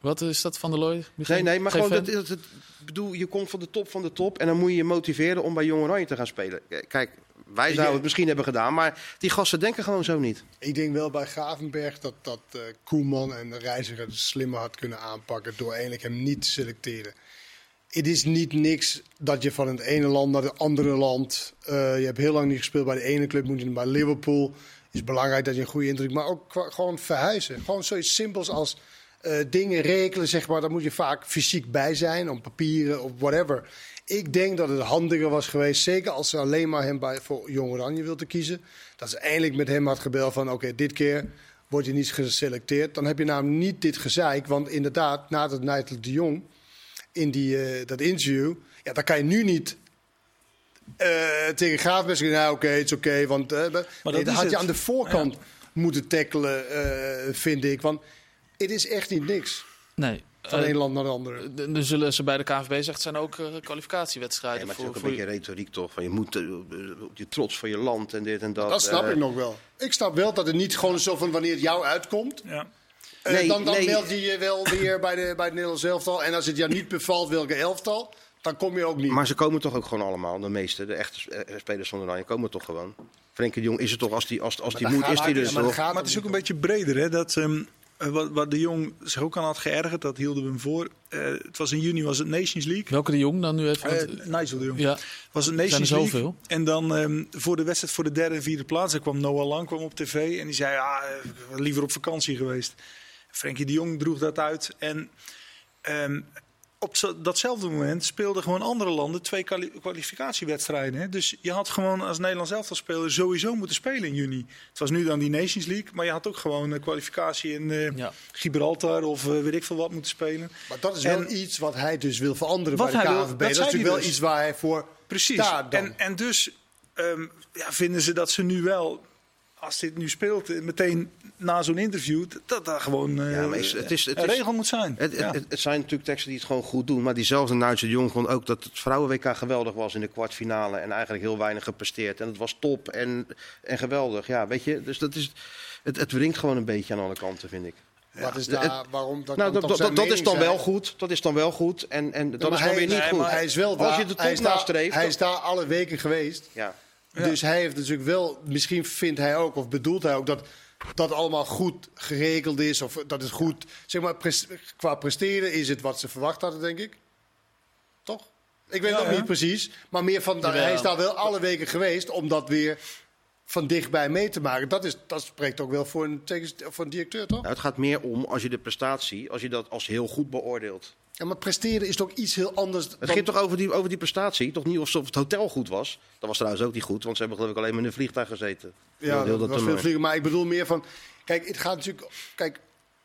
Wat is dat van de Looy? nee, nee, maar gewoon, dat, dat, dat- ik bedoel, je komt van de top van de top en dan moet je je motiveren om bij Jong Oranje te gaan spelen. Eh, Kijk, wij zouden het misschien hebben gedaan, maar die gasten denken gewoon zo niet. Ik denk wel bij Gravenberg dat, dat eh, Koeman en de reiziger het slimmer had kunnen aanpakken door eigenlijk hem niet te selecteren. Het is niet niks dat je van het ene land naar het andere land. eh, je hebt heel lang niet gespeeld bij de ene club, moet je bij Liverpool. Het is belangrijk dat je een goede indruk Maar ook gewoon verhuizen. Gewoon zoiets simpels als eh, dingen regelen, zeg maar. Daar moet je vaak fysiek bij zijn, op papieren of whatever. Ik denk dat het handiger was geweest, zeker als ze alleen maar hem bij, voor Jong Oranje wilden kiezen. Dat ze eindelijk met hem had gebeld van oké, dit keer word je niet geselecteerd. Dan heb je namelijk niet dit gezeik. Want inderdaad, na dat Nigel de Jong in die, eh, dat interview, ja, dan kan je nu niet eh, tegen zeggen, nou oké, het is oké. want eh, nee, dat had je het. aan de voorkant moeten tackelen, eh, vind ik. Want het is echt niet niks Nee. van een land naar de andere. d- er zullen ze bij de KNVB zegt, zijn ook eh, kwalificatiewedstrijden. Ja, maar het is voor, ook een beetje retoriek toch? Van je moet op je trots van je land en dit en dat. Dat snap ik nog wel. Ik snap wel dat het niet gewoon zo van wanneer het jou uitkomt. Ja. Eh, Nee, dan dan nee. meld je je wel weer bij, de, bij het Nederlands elftal. En als het jou niet bevalt welke elftal, dan kom je ook niet. Maar ze komen toch ook gewoon allemaal, de meeste, de echte eh, spelers van Oranje komen toch gewoon. Frenkie de Jong is het toch, als die, als, als die moet, gaat is die dus ja, maar toch. Maar het is ook een beetje breder. Hè? Dat, ehm, eh, wat, wat de Jong zich ook aan had geërgerd, dat hielden we hem voor. Eh, het was in juni was het Nations League. Welke de Jong dan nu even? Eh, want- Nigel de Jong. ja, was het Nations League. zoveel. En dan ehm, voor de wedstrijd voor de derde en vierde plaats, daar kwam Noah Lang kwam op tv en die zei, was liever op vakantie geweest. Frenkie de Jong droeg dat uit. En ehm, op datzelfde moment speelden gewoon andere landen twee kwali- kwalificatiewedstrijden. Hè? Dus je had gewoon als Nederlands elftal speler sowieso moeten spelen in juni. Het was nu dan die Nations League, maar je had ook gewoon een kwalificatie in eh, Ja. Gibraltar of eh, weet ik veel wat moeten spelen. Maar dat is wel En- iets wat hij dus wil veranderen bij de KNVB. dat Dat, is natuurlijk wel dus. iets waar hij voor Precies. En, en dus ehm, ja, vinden ze dat ze nu wel, als dit nu speelt, eh, meteen na zo'n interview, dat- dat daar gewoon eh, Ja, maar is- het is- het een is- regel moet zijn. Het, Ja. het, het, het zijn natuurlijk teksten die het gewoon goed doen. Maar diezelfde Nigel de Jong vond ook dat het vrouwen-WK geweldig was in de kwartfinale. En eigenlijk heel weinig gepresteerd. En het was top en, en geweldig. Ja, weet je, dus dat is, het, het wringt gewoon een beetje aan alle kanten, vind ik. Wat is daar, waarom? Dat nou, kan dat, dat, dat is dan zijn? wel goed. Dat is dan wel goed. En, en dat Ja, is dan hij- weer niet nee, goed. Hij is wel Als daar. je de hij, is top daar hij dan- is daar alle weken geweest. Ja. Dus hij heeft natuurlijk wel, misschien vindt hij ook, of bedoelt hij ook, dat dat allemaal goed geregeld is. Of dat het goed, zeg maar, pres- qua presteren is het wat ze verwacht hadden, denk ik. Toch? Ik weet Ja, ja. niet precies. Maar meer van, hij is daar wel alle weken geweest om dat weer van dichtbij mee te maken. Dat, is, dat spreekt ook wel voor een, tegen- voor een directeur, toch? Nou, het gaat meer om als je de prestatie, als je dat als heel goed beoordeelt. Ja, maar presteren is toch iets heel anders Het dan... ging toch over die, over die prestatie? Toch niet of of het hotel goed was? Dat was trouwens ook niet goed, want ze hebben geloof ik alleen maar in een vliegtuig gezeten. Ja, Heel dat, was veel vliegen. Maar ik bedoel meer van... Kijk, het gaat natuurlijk... Kijk,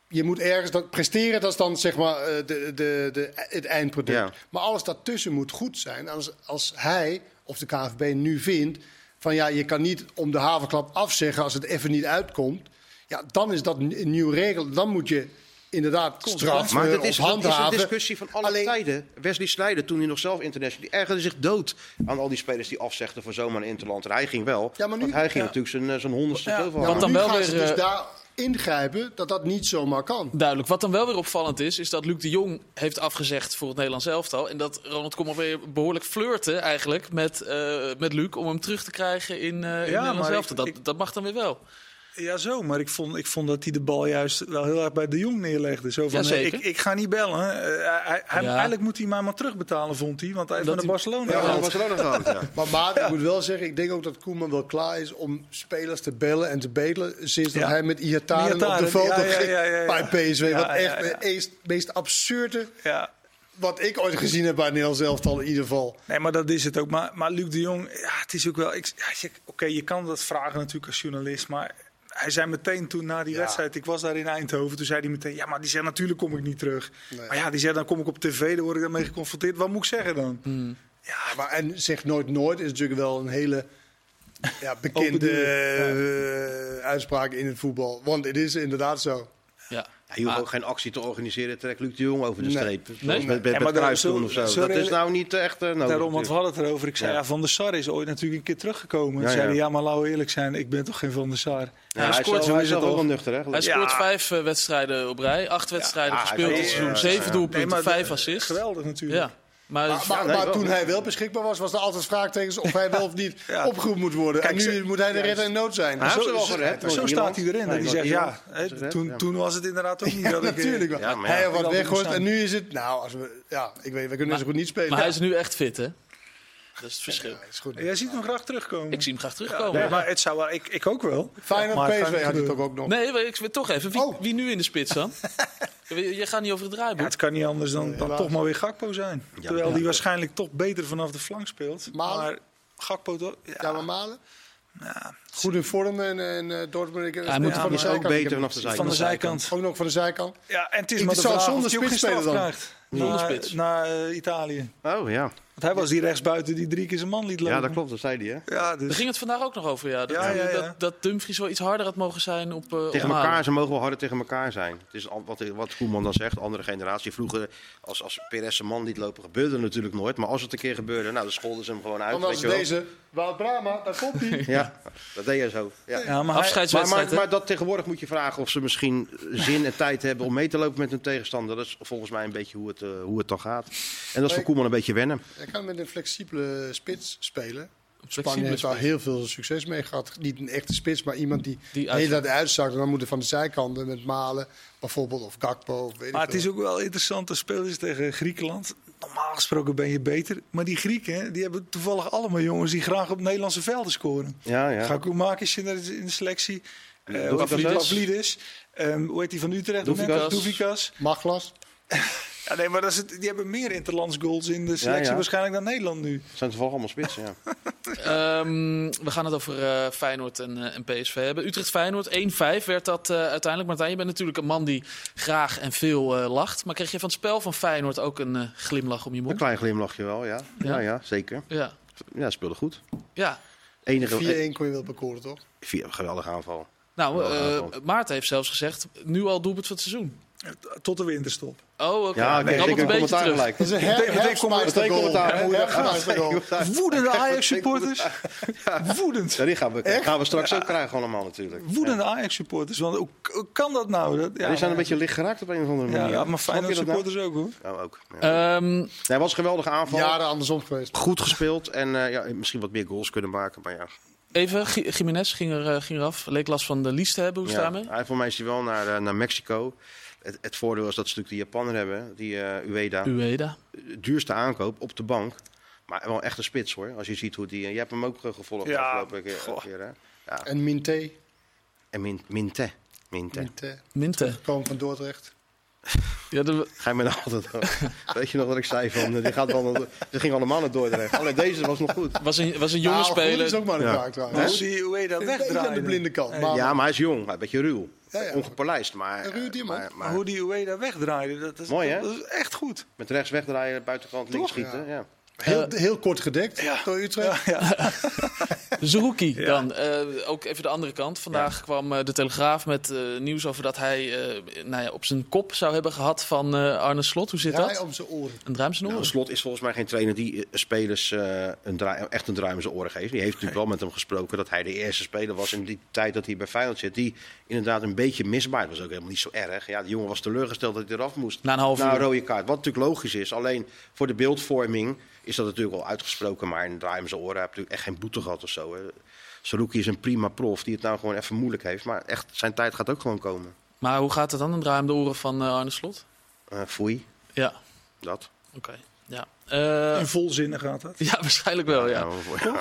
je moet ergens... Dat, presteren, dat is dan zeg maar eh, de, de, de, het eindproduct. Ja. Maar alles daartussen moet goed zijn. Als, als hij, of de KNVB, nu vindt... van ja, je kan niet om de havenklap afzeggen als het even niet uitkomt... Ja, dan is dat een nieuwe regel. Dan moet je inderdaad straffen Maar is, dat is handhaven. een discussie van alle Alleen- tijden. Wesley Sneijder, toen hij nog zelf international... die ergerde zich dood aan al die spelers die afzegden voor zomaar een interland. En hij ging wel. Ja, maar nu- want hij ging ja. natuurlijk zijn, eh, zijn honderdste Ja. zoveel Ja, Wat maar dan nu wel gaan weer, ze dus eh, daar ingrijpen dat dat niet zomaar kan. Duidelijk. Wat dan wel weer opvallend is, is dat Luc de Jong heeft afgezegd voor het Nederlands elftal. En dat Ronald Koeman weer behoorlijk flirte eigenlijk met, eh, met Luc om hem terug te krijgen in, eh in het Nederlands maar elftal. Dat, ik- dat mag dan weer wel. Ja, zo. Maar ik vond, ik vond dat hij de bal juist wel heel erg bij de Jong neerlegde. Zo van, ik, ik ga niet bellen. Eh, hij, hij- Ja. Eigenlijk moet hij mij maar terugbetalen, vond hij. Want hij heeft de hij- Barcelona Ja, gehaald. van Barcelona (laughs) gehad, ja. Maar Maat, ik moet wel zeggen, ik denk ook dat Koeman wel klaar is om spelers te bellen en te bedelen. Sinds dat hij met Iataren op de foto ja, ja, ging ja, ja, ja. bij PSV. Ja, wat echt ja. het meest, absurde Ja. wat ik ooit gezien heb bij Nederlands elftal in ieder geval. Nee, maar dat is het ook. Maar, maar Luc de Jong, ja, het is ook wel. Ja, Oké, je kan dat vragen natuurlijk als journalist. Maar hij zei meteen toen na die Ja. wedstrijd, ik was daar in Eindhoven. Toen zei hij meteen, ja, maar die zei natuurlijk kom ik niet terug. Nee. Maar ja, die zei dan kom ik op tv, dan word ik daarmee geconfronteerd. Wat moet ik zeggen dan? Hmm. Ja, maar en zeg nooit nooit is natuurlijk wel een hele ja, (laughs) bekende eh, uitspraak in het voetbal. Want het is inderdaad zo. Ja. Ja, je hoeft Maar- ook geen actie te organiseren, trekt Luc de Jong over de Nee. streep. Nee? Met, met, Ja, zo- of zo. Dat is nou niet echt uh, nodig. Daarom, want we hadden het erover. Ik zei, Ja. ja. Van der Sar is ooit natuurlijk een keer teruggekomen. Ja, Ja, zeiden, ja. maar laten we eerlijk zijn, ik ben toch geen Van der Sar. Ja, hij hij scoort zo hij is wel nuchter, hè? Hij scoort Ja. vijf eh, wedstrijden op rij. Acht wedstrijden gespeeld dit seizoen. eh, Zeven doelpunten, vijf de- assists. Geweldig natuurlijk. Maar, Maar, maar, nee, maar wel. toen hij wel beschikbaar was, was er altijd vraagtekens of hij wel of niet (laughs) Ja. opgeroepen moet worden. Kijk, en nu ze- moet hij de redder in nood zijn. Hij Zo- ze wel zo- gered. Zo Noord-Ierland. staat hij erin. Nee, dat hij zegt, ja, toen, ja. toen was het inderdaad ook niet (laughs) Ja, dat eh, natuurlijk wel. Ja, maar ja. hij had wat staan. en nu is het... Nou, als we, ja, ik weet, we kunnen zo goed niet spelen. maar hij is nu echt fit, hè? Dat is het verschil. Ja, is goed. Jij ziet hem graag terugkomen. Ik zie hem graag Ja, terugkomen. nee, maar het zou wel, ik, ik ook wel. Feyenoord Maar het PSV had hij toch ook nog. Nee, maar ik weet toch even. Wie, Oh. wie nu in de spits dan? (laughs) je gaat niet over het Ja, draaiboek. het kan niet anders dan, dan toch maar weer Gakpo zijn. Terwijl ja. die waarschijnlijk toch beter vanaf de flank speelt. Malen? Maar Gakpo toch? Ja, Ja, maar Malen? ja, Goed in vorm en, en eh, Dortmund... Ik, Hij moet- van hij de ook beter vanaf de zijkant. van de zijkant. Ook nog van de zijkant. Ja, en het is Ik maar de vraag zonder spits spelen dan. krijgt. Zonder spits. na eh, Italië. Oh ja. Want hij was die rechtsbuiten die drie keer zijn man liet lopen. ja, dat klopt, dat zei hij. Hè? Ja, Daar dus... ging het vandaag ook nog over, ja. Dat, Ja, ja, ja. dat, dat Dumfries wel iets harder had mogen zijn op, eh Tegen op elkaar, ze mogen wel harder tegen elkaar zijn. Het is al- wat, wat Koeman dan zegt, andere generatie. Vroeger, als, als Perez zijn man liet lopen, gebeurde het natuurlijk nooit. Maar als het een keer gebeurde, nou, dan scholden ze hem gewoon uit. Weet je wel. deze... Wout Brama, daar komt hij. (laughs) Ja, dat deed je zo. Ja. Ja, maar hij, Maar, Afscheidswedstrijd, maar, maar dat tegenwoordig moet je vragen of ze misschien zin en tijd hebben om mee te lopen met hun tegenstander. Dat is volgens mij een beetje hoe het, eh, hoe het dan gaat. En dat is voor Koeman een beetje wennen. Hij kan met een flexibele spits spelen. Spanje heeft al spits. heel veel succes mee gehad. Niet een echte spits, maar iemand die, Die de hele uitzakt. En dan moeten van de zijkanten met Malen bijvoorbeeld, of Gakpo, of weet maar ik het is ook wel interessant. Dan speel je tegen Griekenland. Normaal gesproken ben je beter. Maar die Grieken, die hebben toevallig allemaal jongens die graag op Nederlandse velden scoren. Ja, ja. Gakumakis in de, in de selectie. Eh hoe heet die? Pavlidis. Ehm, hoe heet die van Utrecht? Doevikas. Maglas. (laughs) Ja, nee, maar dat is het, die hebben meer interlands goals in de selectie ja. waarschijnlijk dan Nederland nu. Zijn toevallig allemaal spitsen, ja. (laughs) Ehm, we gaan het over eh, Feyenoord en, eh, en PSV hebben. Utrecht-Feyenoord 1-5 werd dat eh, uiteindelijk. Martijn, je bent natuurlijk een man die graag en veel eh, lacht. Maar kreeg je van het spel van Feyenoord ook een glimlach om je Een mond? klein glimlachje wel, ja. Ja, ja, zeker. Ja. Ja, speelde goed. ja. Enige, 4-1 kon je wel bekoren, toch? Vier, geweldige aanval. Nou, eh, aanval. Maarten heeft zelfs gezegd, nu al doelpunt van het seizoen. Tot de winterstop. Oh, oké. Ja, Dan ik kreeg komt een beetje commentaar terug. gelijk. Dat is een her-. Woedende Ajax-supporters. Woedend. Ja, die gaan we, gaan we straks ook krijgen allemaal natuurlijk. Woedende Ajax-supporters. Want hoe, hoe kan dat nou? Dat, Ja, die zijn een beetje licht geraakt op een of andere Ja, manier. ja, maar dat nou? Feyenoord-supporters ook hoor. Ja, ook. Ja. Ehm, Nee, het was een geweldige aanval. Jaren andersom geweest. Goed gespeeld en eh, ja, misschien wat meer goals kunnen maken. Maar ja, even, Jiménez ging, er, eh, ging eraf. Leek last van de lies te hebben. Hoe daarmee? Hij, voor mij is hij wel naar, eh, naar Mexico. Het, het voordeel is dat ze natuurlijk die Japaner hebben, die eh Ueda. Ueda. duurste aankoop op de bank. Maar wel echt een spits hoor. Als je ziet hoe die. Je hebt hem ook gevolgd de Ja, afgelopen keer. goh. keer, hè? Ja. En Minte. En Min, Minte. Minte. Minte. Minte. Komen van Dordrecht. Ja, de, Ga je me nou altijd. (laughs) Weet je nog wat ik zei van. eh, Die gaat wel ze gingen allemaal naar Dordrecht. Alleen deze was nog goed. was, een, was een jonge Nou, speler. is ook maar Ja. vraag trouwens. Hoe die, hoe je dat Een aan de blinde kant. Maar, Ja, maar hij is jong. Hij is een beetje ruw. Ja, ja. Ongepolijst. Maar, Een maar, Maar maar hoe die Ueda wegdraaide, dat is, Mooi, hè? dat is echt goed. met rechts wegdraaien, buitenkant links Toch? schieten. Ja. Heel, heel kort gedekt door Utrecht. (laughs) Zerouki dan. Eh, ook even de andere kant. Vandaag kwam eh, de Telegraaf met eh, nieuws over dat hij eh, nou ja, op zijn kop zou hebben gehad van eh, Arne Slot. Hoe zit Draai dat? om zijn oren. Een druim zijn Nou, oren. Slot is volgens mij geen trainer die eh, spelers eh, een draai, echt een in zijn oren geeft. Die heeft natuurlijk wel met hem gesproken dat hij de eerste speler was in die tijd dat hij bij Feyenoord zit. Die inderdaad een beetje misbaar. Was ook helemaal niet zo erg. Ja, de jongen was teleurgesteld dat hij eraf moest. Na een half Na een uur. rode kaart. Wat natuurlijk logisch is. Alleen voor de beeldvorming is dat natuurlijk wel uitgesproken. Maar een draai in zijn oren heb natuurlijk echt geen boete gehad of zo. Hè. Saruki is een prima prof die het nou gewoon even moeilijk heeft. Maar echt, zijn tijd gaat ook gewoon komen. Maar hoe gaat het dan, een draai om de oren van eh, Arne Slot? Eh foei, Ja, dat. oké. Ja. Eh, In volzinnen gaat dat. ja, waarschijnlijk wel, ja.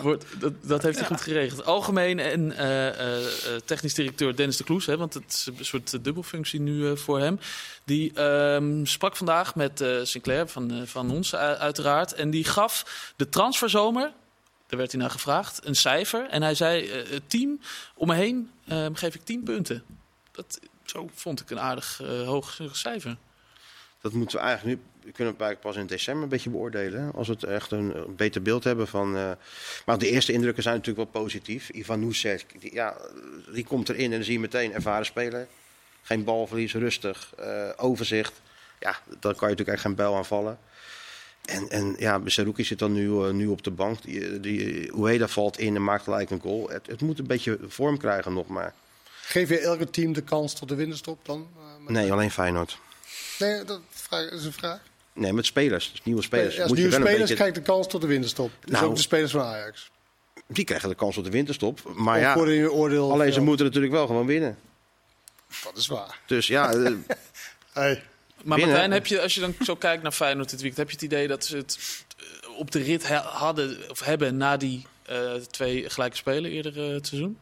Wordt, dat, dat heeft hij goed geregeld. Algemeen en eh, eh, eh, technisch directeur Dennis de Kloes, hè, want het is een soort dubbelfunctie nu voor hem. Die ehm, sprak vandaag met eh, Sinclair van, van ons uiteraard. En die gaf de transferzomer, daar werd hij naar gevraagd, een cijfer. En hij zei, het team om me heen ehm, geef ik 10 punten. Dat zo vond ik een aardig hoog cijfer. Dat moeten we eigenlijk nu. We kunnen het pas in december een beetje beoordelen. Als we het echt een, een beter beeld hebben van. eh, maar de eerste indrukken zijn natuurlijk wel positief. Ivan Nusek, die, ja, die komt erin en dan zie je meteen ervaren speler. Geen balverlies, rustig, eh, overzicht. Ja, dan kan je natuurlijk echt geen bijl aanvallen. En, en ja, Saruki zit dan nu, eh, nu op de bank. Die, die, Ueda valt in en maakt gelijk een goal. Het, het moet een beetje vorm krijgen nog maar. Geef je elke team de kans tot de winterstop dan? Nee, alleen Feyenoord. Nee, dat is een vraag. Nee, met spelers. Dus nieuwe spelers. Als Moet je nieuwe wel spelers beetje- krijgt de kans tot de winterstop. Dus Nou, ook de spelers van Ajax. Die krijgen de kans op de winterstop. Maar Of ja, voor je oordeel. alleen ze moeten natuurlijk wel gewoon winnen. Dat is waar. Dus ja, (laughs) eh, Hey. Maar Winnen. Martijn, heb je, als je dan zo kijkt naar Feyenoord dit weekend, heb je het idee dat ze het eh, op de rit hadden of hebben na die eh, twee gelijke spelen eerder het seizoen?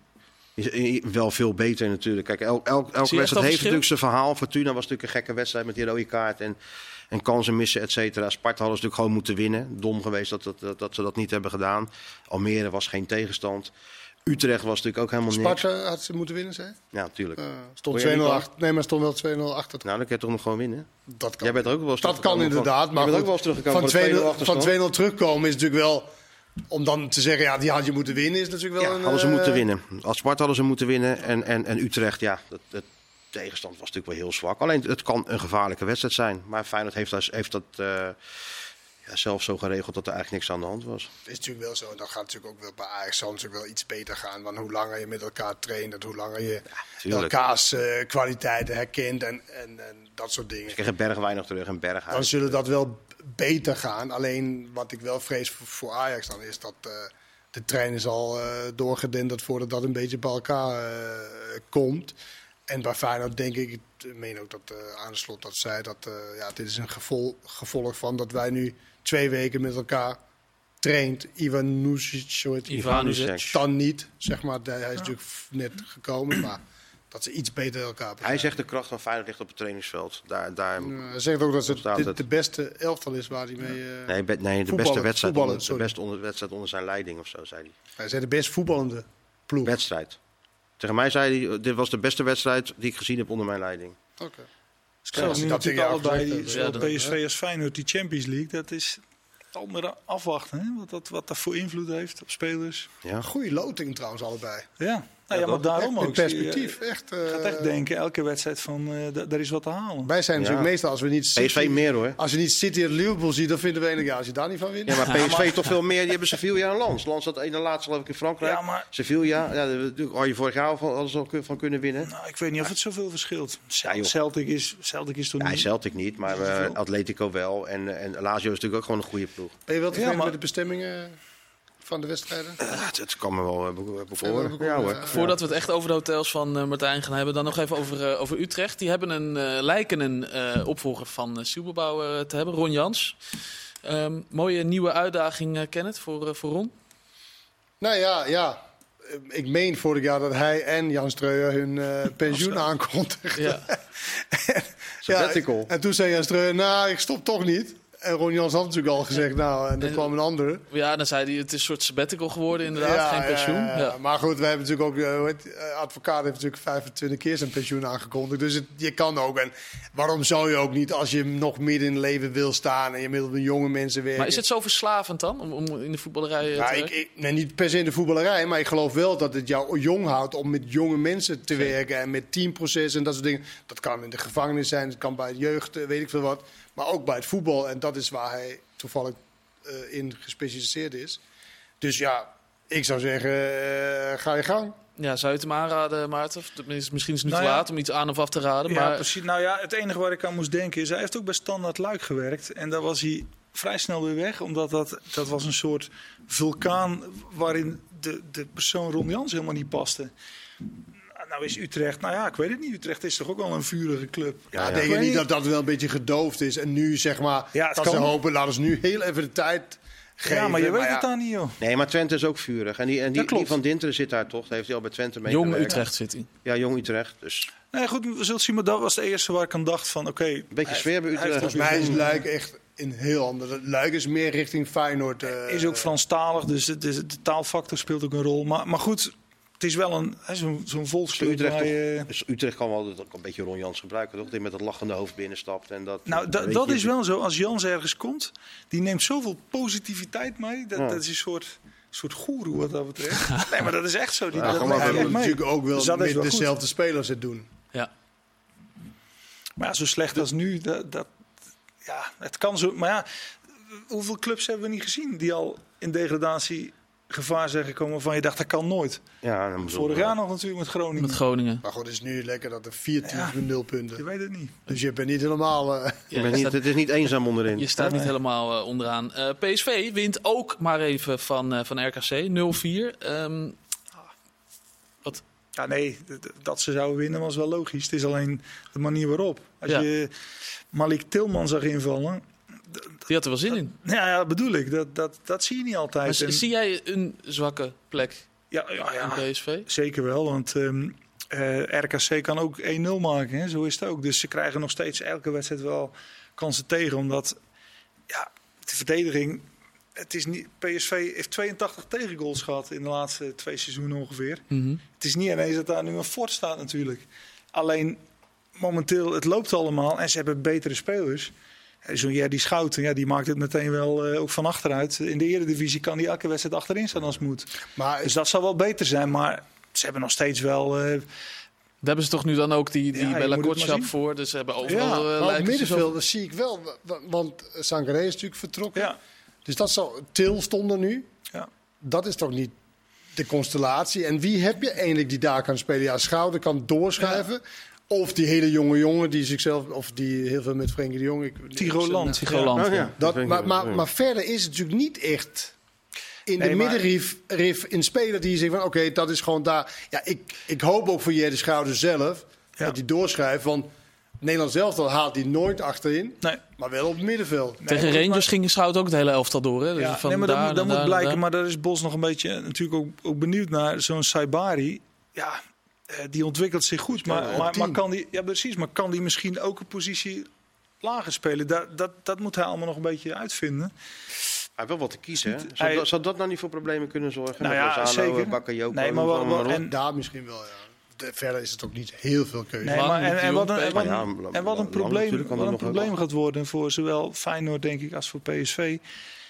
Is eh, wel veel beter natuurlijk. Kijk, elk, elk, elke wedstrijd heeft verschil? natuurlijk zijn verhaal. Fortuna was natuurlijk een gekke wedstrijd met die rode kaart en, en kansen missen, et cetera. Sparta hadden ze natuurlijk gewoon moeten winnen. Dom geweest dat, dat, dat, dat ze dat niet hebben gedaan. Almere was geen tegenstand. Utrecht was natuurlijk ook helemaal niks. Sparta had ze moeten winnen, zei je? Ja, natuurlijk. Eh, stond Hoor jij 2-0 niet achter. Nee, maar stond wel 2-0 achter. Nou, dan kun je toch nog gewoon winnen. Dat kan. Jij bent er ook wel eens dat kan van- inderdaad. Maar ook goed, wel eens teruggekomen van, de 2-0 van 2-0 achterstand. van 2-0 terugkomen is natuurlijk wel. Om dan te zeggen, ja, die had je moeten winnen, is natuurlijk wel Ja, een. hadden ze eh, moeten winnen. Als Sparta hadden ze moeten winnen. En, en, en Utrecht, ja, de, de tegenstand was natuurlijk wel heel zwak. Alleen het kan een gevaarlijke wedstrijd zijn. Maar Feyenoord heeft, dat- heeft dat eh, ja, zelf zo geregeld dat er eigenlijk niks aan de hand was. Het is natuurlijk wel zo. En dat gaat natuurlijk ook wel bij Ajax natuurlijk wel iets beter gaan. Want hoe langer je met elkaar traint en hoe langer je elkaars eh, kwaliteiten herkent en, en, en dat soort dingen. Ze kregen Berg weinig terug en Berg Dan zullen dat wel beter gaan. Alleen wat ik wel vrees voor, voor Ajax dan is dat eh, de trein is al eh doorgedenderd voordat dat een beetje bij elkaar eh, komt. En bij Feyenoord denk ik, ik meen ook dat eh aan de slot dat zei dat eh, ja, dit is een gevol, gevolg van dat wij nu twee weken met elkaar traint. Ivan Nusic, zo heet hij. Ivanovic. Dan niet, zeg maar. Hij is natuurlijk net gekomen, maar dat ze iets beter elkaar Hij zegt de kracht van Feyenoord ligt op het trainingsveld. Daar, daar, Eh, Hij zegt ook dat het dit het. de beste elftal is waar hij mee... eh, nee, be- nee, de beste wedstrijd, onder, de beste onder, wedstrijd onder zijn leiding of zo, zei hij. Hij zei de best voetballende ploeg. Wedstrijd. Tegen mij zei hij, dit was de beste wedstrijd die ik gezien heb onder mijn leiding. Oké. Ze krijgen als nu dat natuurlijk tegen allebei, die, ja, PSV als Feyenoord, die Champions League. Dat is al maar afwachten, hè? Wat, dat, wat dat voor invloed heeft op spelers. Ja. Goede loting trouwens allebei. Ja, nou, ja, maar daarom Echt ook. je, perspectief. Echt, eh, Je gaat echt denken, elke wedstrijd van, eh, da- daar is wat te halen. Wij zijn natuurlijk meestal, als we niet PSV meer hoor. als we niet City en Liverpool zien, dan vinden we enig, ja, als je daar niet van wint. Ja, maar PSV toch veel meer. Die hebben Sevilla en Lans. Lans had één laatste geloof ik in Frankrijk. Ja, maar- Sevilla, ja, daar natuurlijk had je vorig jaar al van, al van kunnen winnen. Nou, ik weet niet of het zoveel verschilt. Celtic, is, Celtic is toch Ja, niet... Celtic niet, maar eh, Atletico wel. En, en Lazio is natuurlijk ook gewoon een goede ploeg. Ben je wel tevreden Ja, maar- met de bestemmingen van de wedstrijden? Ja, het, het kan me wel eh, bekoren, Ja, hoor. ja. Voordat we het echt over de hotels van eh, Martijn gaan hebben, dan nog even over, eh, over Utrecht. Die hebben een, eh, lijken een eh, opvolger van uh, Sielbebouw eh, te hebben, Ron Jans. Ehm, mooie nieuwe uitdaging, eh Kenneth, voor, eh, voor Ron. Nou ja, ja. Eh, Ik meen vorig jaar dat hij en Jan Streuer hun eh, pensioen aankondigden. Ja. (laughs) Sabbatical. en toen zei Jan Streuer, nou, ik stop toch niet. En Ron Jans had natuurlijk al gezegd, nou, en er En- kwam een andere. ja, dan zei hij, het is een soort sabbatical geworden inderdaad, geen pensioen. Ja, ja, Ja, ja. Maar goed, we hebben natuurlijk ook, eh, hoe heet, eh, advocaat heeft natuurlijk 25 keer zijn pensioen aangekondigd. Dus het, je kan ook. En waarom zou je ook niet, als je nog midden in het leven wil staan en je middelt met jonge mensen werken. Maar is het zo verslavend dan, om, om in de voetballerij eh, Ja, te ik, werken? ik, nee, niet per se in de voetballerij, maar ik geloof wel dat het jou jong houdt om met jonge mensen te werken en met teamprocessen en dat soort dingen. Dat kan in de gevangenis zijn, het kan bij jeugd, eh, weet ik veel wat, maar ook bij het voetbal. En dat is waar hij toevallig eh, in gespecialiseerd is. Dus ja, ik zou zeggen, eh, ga je gang. Ja, zou je het hem aanraden, Maarten? Tenminste, Misschien is het nu Nou te ja. laat om iets aan of af te raden. Ja, maar precies. Nou ja, het enige waar ik aan moest denken is, hij heeft ook bij Standaard Luik gewerkt. En daar was hij vrij snel weer weg, omdat dat, dat was een soort vulkaan waarin de, de persoon Ron Jans helemaal niet paste. Nou is Utrecht, nou ja, ik weet het niet. Utrecht is toch ook wel een vurige club. Ja, ja. denk je niet dat dat wel een beetje gedoofd is en nu zeg maar, Ja, het dat kan. ze hopen, laten ze nu heel even de tijd geven. Ja, maar je weet ja, het dan niet, joh. Nee, maar Twente is ook vurig. En die, en die, van Dinteren zit daar toch? Daar heeft hij al bij Twente mee Jong. Utrecht zit hij. Ja, Jong Utrecht. Dus Nee, goed, we zullen zien. Maar dat was het eerste waar ik aan dacht van, oké. een beetje sfeer bij hij Utrecht. Volgens mij is Luik echt een heel ander. Luik is meer richting Feyenoord. eh, is ook Franstalig, dus de, de, de taalfactor speelt ook een rol. Maar, maar goed, het is wel een hè, zo'n zo'n volksclub Utrecht, waar toch, je- dus Utrecht kan wel dat een beetje Ron Jans gebruiken, toch? Die met dat lachende hoofd binnenstapt. En dat, Nou, da- dat je, is wel zo. Als Jans ergens komt, die neemt zoveel positiviteit mee. Dat, Ja. dat is een soort, soort goeroe wat dat betreft. (laughs) nee, maar dat is echt zo. Die, Ja, dat maar mee. natuurlijk ook wel Dus met wel goed. dezelfde spelers het doen. Ja. Maar ja, zo slecht als nu, dat, dat, ja, het kan zo. Maar ja, hoeveel clubs hebben we niet gezien die al in degradatie gevaar zijn gekomen van je dacht dat kan nooit. Ja, dan Vorig jaar nog natuurlijk met Groningen. Met Groningen. Maar goed, het is nu lekker dat er vier teams Ja. nul Je punten. weet het niet. Dus je bent niet helemaal... eh, je ben niet, staat- het is niet eenzaam onderin. Je staat niet Nee. helemaal eh, onderaan. Eh, PSV wint ook maar even van, eh, van RKC 0-4. Ehm, Ja, nee, dat ze zouden winnen was wel logisch. Het is alleen de manier waarop. Als Ja. je Malik Tilman zag invallen, die had er wel zin in. ja, ja bedoel ik, dat, dat, dat zie je niet altijd. En- zie jij een zwakke plek ja, ja, ja, in PSV? zeker wel, want ehm, eh, RKC kan ook 1-0 maken, hè? zo is het ook. Dus ze krijgen nog steeds elke wedstrijd wel kansen tegen, omdat ja, de verdediging... Het is niet, PSV heeft 82 tegengoals gehad in de laatste twee seizoenen ongeveer. Mhm. Het is niet ineens dat daar nu een fort staat natuurlijk. Alleen momenteel, het loopt allemaal en ze hebben betere spelers. Zo'n Jerdy Schouten, ja, die maakt het meteen wel eh, ook van achteruit. In de eredivisie kan die elke wedstrijd achterin staan als het moet. maar Dus dat zal wel beter zijn, maar ze hebben nog steeds wel... eh, Daar hebben ze toch nu dan ook die, die Ja, Bella voor. Dus ze hebben Ja, overal maar eh, maar op middenveld dat zie ik wel. wa- Want Sangaré is natuurlijk vertrokken. ja, Dus dat zou... Til stond er nu. ja. Dat is toch niet de constellatie. En wie heb je eigenlijk die daar kan spelen? Ja, Schouder kan doorschuiven. Of die hele jonge jongen die zichzelf... Of die heel veel met Frenkie de Jong... Ik, Tigo Land. Tigo Land, Oh, ja. Dat, maar, maar, maar verder is het natuurlijk niet echt in Nee, de middenrif rif een speler die je zegt van oké, dat is gewoon daar. Ja, ik, ik hoop ook voor Jerry Schouder zelf Ja. dat hij doorschuift. Want Nederland zelf dan haalt hij nooit achterin, Nee. maar wel op het middenveld. Tegen Nee, Rangers maar- ging Schout ook het hele elftal door. Hè? Dus Ja, van nee, maar dat, daar moet, dat moet blijken. Maar daar is Bos nog een beetje eh, natuurlijk ook, ook benieuwd naar. Zo'n Saibari, ja, eh, die ontwikkelt zich goed. Maar, op maar, kan die, ja, precies, maar kan die misschien ook een positie lager spelen? Dat, dat, dat moet hij allemaal nog een beetje uitvinden. Hij heeft wel wat te kiezen. Hè? Zou, hij- dat, zou dat nou niet voor problemen kunnen zorgen? Nou Met ja, Lozano, zeker. Bakayoko, Nee, maar wel- wel- en- Daar misschien wel, ja. De- verder is het ook niet heel veel keuze. Nee, Lang, maar, en, en wat een, en wat Ja, een, lang- en wat een lang probleem, wat een probleem gaat worden voor zowel Feyenoord denk ik als voor PSV.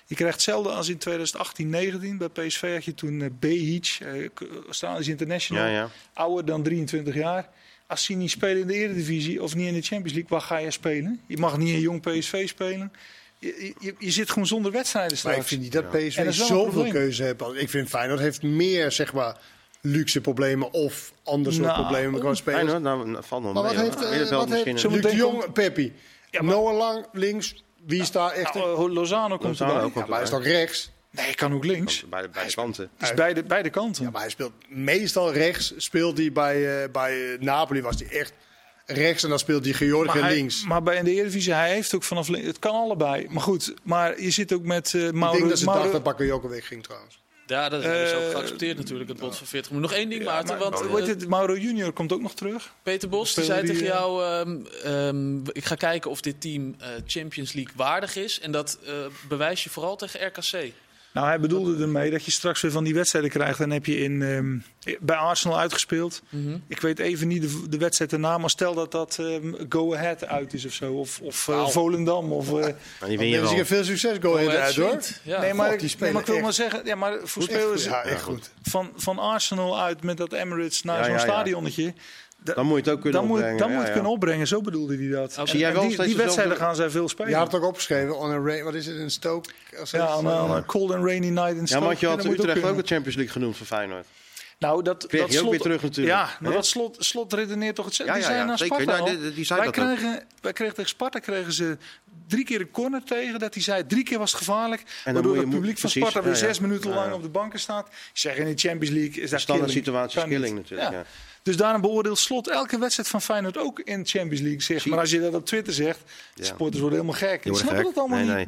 Je krijgt hetzelfde als in 2018-19. Bij PSV had je toen eh Behic, eh, Australisch International, Ja, ja. ouder dan 23 jaar. Als hij niet speelt in de Eredivisie of niet in de Champions League, waar ga je spelen? Je mag niet in jong PSV spelen. Je, je, je zit gewoon zonder wedstrijden Maar straks. ik vind niet dat PSV zoveel keuze heeft. Ik vind Feyenoord heeft meer, zeg maar, luxe problemen of ander soort Nou, problemen qua spelers. Feyenoord, nou, nou, valt nog Maar wat mee, heeft, hoor. Middenveld wat heeft Luc de Jong, Peppi? Ja, maar- Noah Lang, links. Wie is daar echt? Nou, eh, Lozano komt Lozano erbij. ook ja, wel maar hij is toch rechts? Nee, hij kan ook links. Bij, de- bij de kanten. Het is beide, beide kanten. Ja, maar hij speelt meestal rechts. Speelt hij bij, eh, bij eh, Napoli was hij echt rechts en dan speelt hij Georgië hij, links. maar bij in de Eredivisie, hij heeft ook vanaf links. Het kan allebei. Maar goed, maar je zit ook met eh ik Mauro. denk dat ze Mauro- dachten dat Bakayoko wegging trouwens. Ja, dat is ook Eh, geaccepteerd natuurlijk, het bod van 40 miljoen. Nog één ding, Maarten. maar- want eh, het? Mauro Junior komt ook nog terug. Peter Bos die zei tegen eh, jou... ehm, ehm, ik ga kijken of dit team Champions League waardig is. En dat bewijs je vooral tegen RKC. Nou, hij bedoelde ermee dat je straks weer van die wedstrijden krijgt. Dan heb je in, ehm, bij Arsenal uitgespeeld. Mhm. Ik weet even niet de, de wedstrijd erna, maar stel dat dat ehm, Go Ahead uit is of zo. Of, of eh. Volendam. Of, eh, Maar die Dan win je veel succes, go ahead uit hoor. Ja. nee, maar, God, ik- die nee, spelen maar ik wil echt maar zeggen, ja, maar voor spelers goed. Ja, echt goed. van, van Arsenal uit met dat Emirates naar Ja, zo'n ja, ja. stadionnetje. Da- Dan moet je het ook kunnen dan moet, opbrengen. dan ja, moet je ja. kunnen opbrengen, zo bedoelde hij dat. Jij wel die, steeds die wedstrijden gaan zij veel spelen. Je had het ook opgeschreven, on a rain, wat is het, een Stoke? Als ja, het- on a, on a cold and rainy night in Ja, Stoke. maar had je Ja, had dan Utrecht ook de Champions League genoemd voor Feyenoord. Nou, dat, Kreeg dat je ook slot, weer terug natuurlijk. Ja, maar dat slot, slot redeneert toch hetzelfde. Ja, die ja, naar zeker. Sparta die- die zei wij, dat ook. kregen, wij kregen tegen Sparta kregen ze drie keer een corner tegen. Dat hij zei, drie keer was het gevaarlijk. dan waardoor je- het publiek van precies, Sparta weer zes minuten lang op de banken staat. Ik zeg, in de Champions League is dat Standaard situatie is niet. killing natuurlijk. Dus daarom beoordeelt Slot elke wedstrijd van Feyenoord ook in de Champions League. Zeg. Maar als je dat op Twitter zegt, supporters worden helemaal gek. Die Die snappen gek. dat allemaal niet.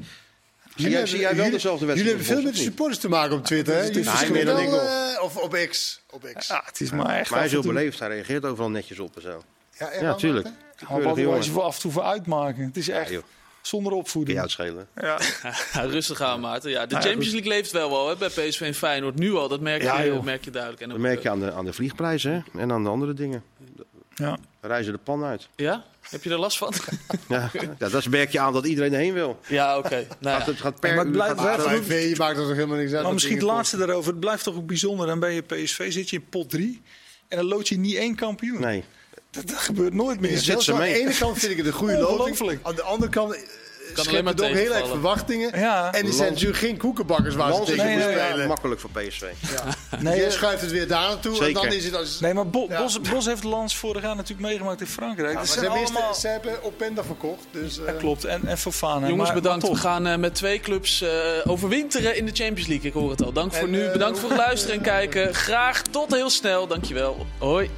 Nee. Zie jij, zie jij wel dezelfde wedstrijd? Jullie hebben veel met de supporters te maken op Twitter, hè? Verschillen meer dan wel, ik Of op X. Op X. Ja, het is maar echt Maar hij is heel beleefd. Hij reageert overal netjes op en zo. Ja, echt Ja, wel, tuurlijk. Maarten? Maar Keurige wat wij ze voor af en toe voor uitmaken. Het is echt zonder opvoeding. je uitschelen. Ja. Ja, (laughs) rustig aan, Maarten. Ja, de Nou ja, Champions. League leeft wel wel hè, bij PSV en Feyenoord. Nu al, dat merk je, Ja, joh. merk je duidelijk. En Dat merk je aan de, aan de vliegprijzen hè? en aan de andere dingen. Ja. Reizen de pan uit. Ja? Heb je er last van? (laughs) Ja, ja, dat merk je aan dat iedereen erheen wil. ja, oké. Nou, ja. het gaat per maar het blijft- gaat het maakt er toch helemaal niks uit. Maar misschien het laatste daarover. Het blijft toch ook bijzonder. Dan ben je PSV, zit je in pot 3. En dan lood je niet één kampioen. Nee. Dat, dat gebeurt nooit meer. Zelfs ze aan de mee. ene kant vind ik het een goede (laughs) loting. Aan de andere kant eh, alleen maar ook heel erg verwachtingen. Ja. En die zijn natuurlijk geen koekenbakkers waar ze Lans is tegen nee, moeten nee, spelen. makkelijk voor PSV. Nee, Jij eh, schuift het weer daar naartoe en dan is het als... nee, maar Bo- Ja. Bos, Bos heeft Lans vorig jaar natuurlijk meegemaakt in Frankrijk. Ja, dat maar ze, zijn wisten- allemaal... ze hebben Openda verkocht. Dus, eh, Ja, klopt. En, en Fofana. Jongens, Maar- bedankt. maar We gaan eh, met twee clubs eh, overwinteren in de Champions League. Ik hoor het al. Dank voor En, nu. eh, Bedankt voor het (laughs) luisteren en kijken. Graag tot heel snel. Dankjewel. Hoi.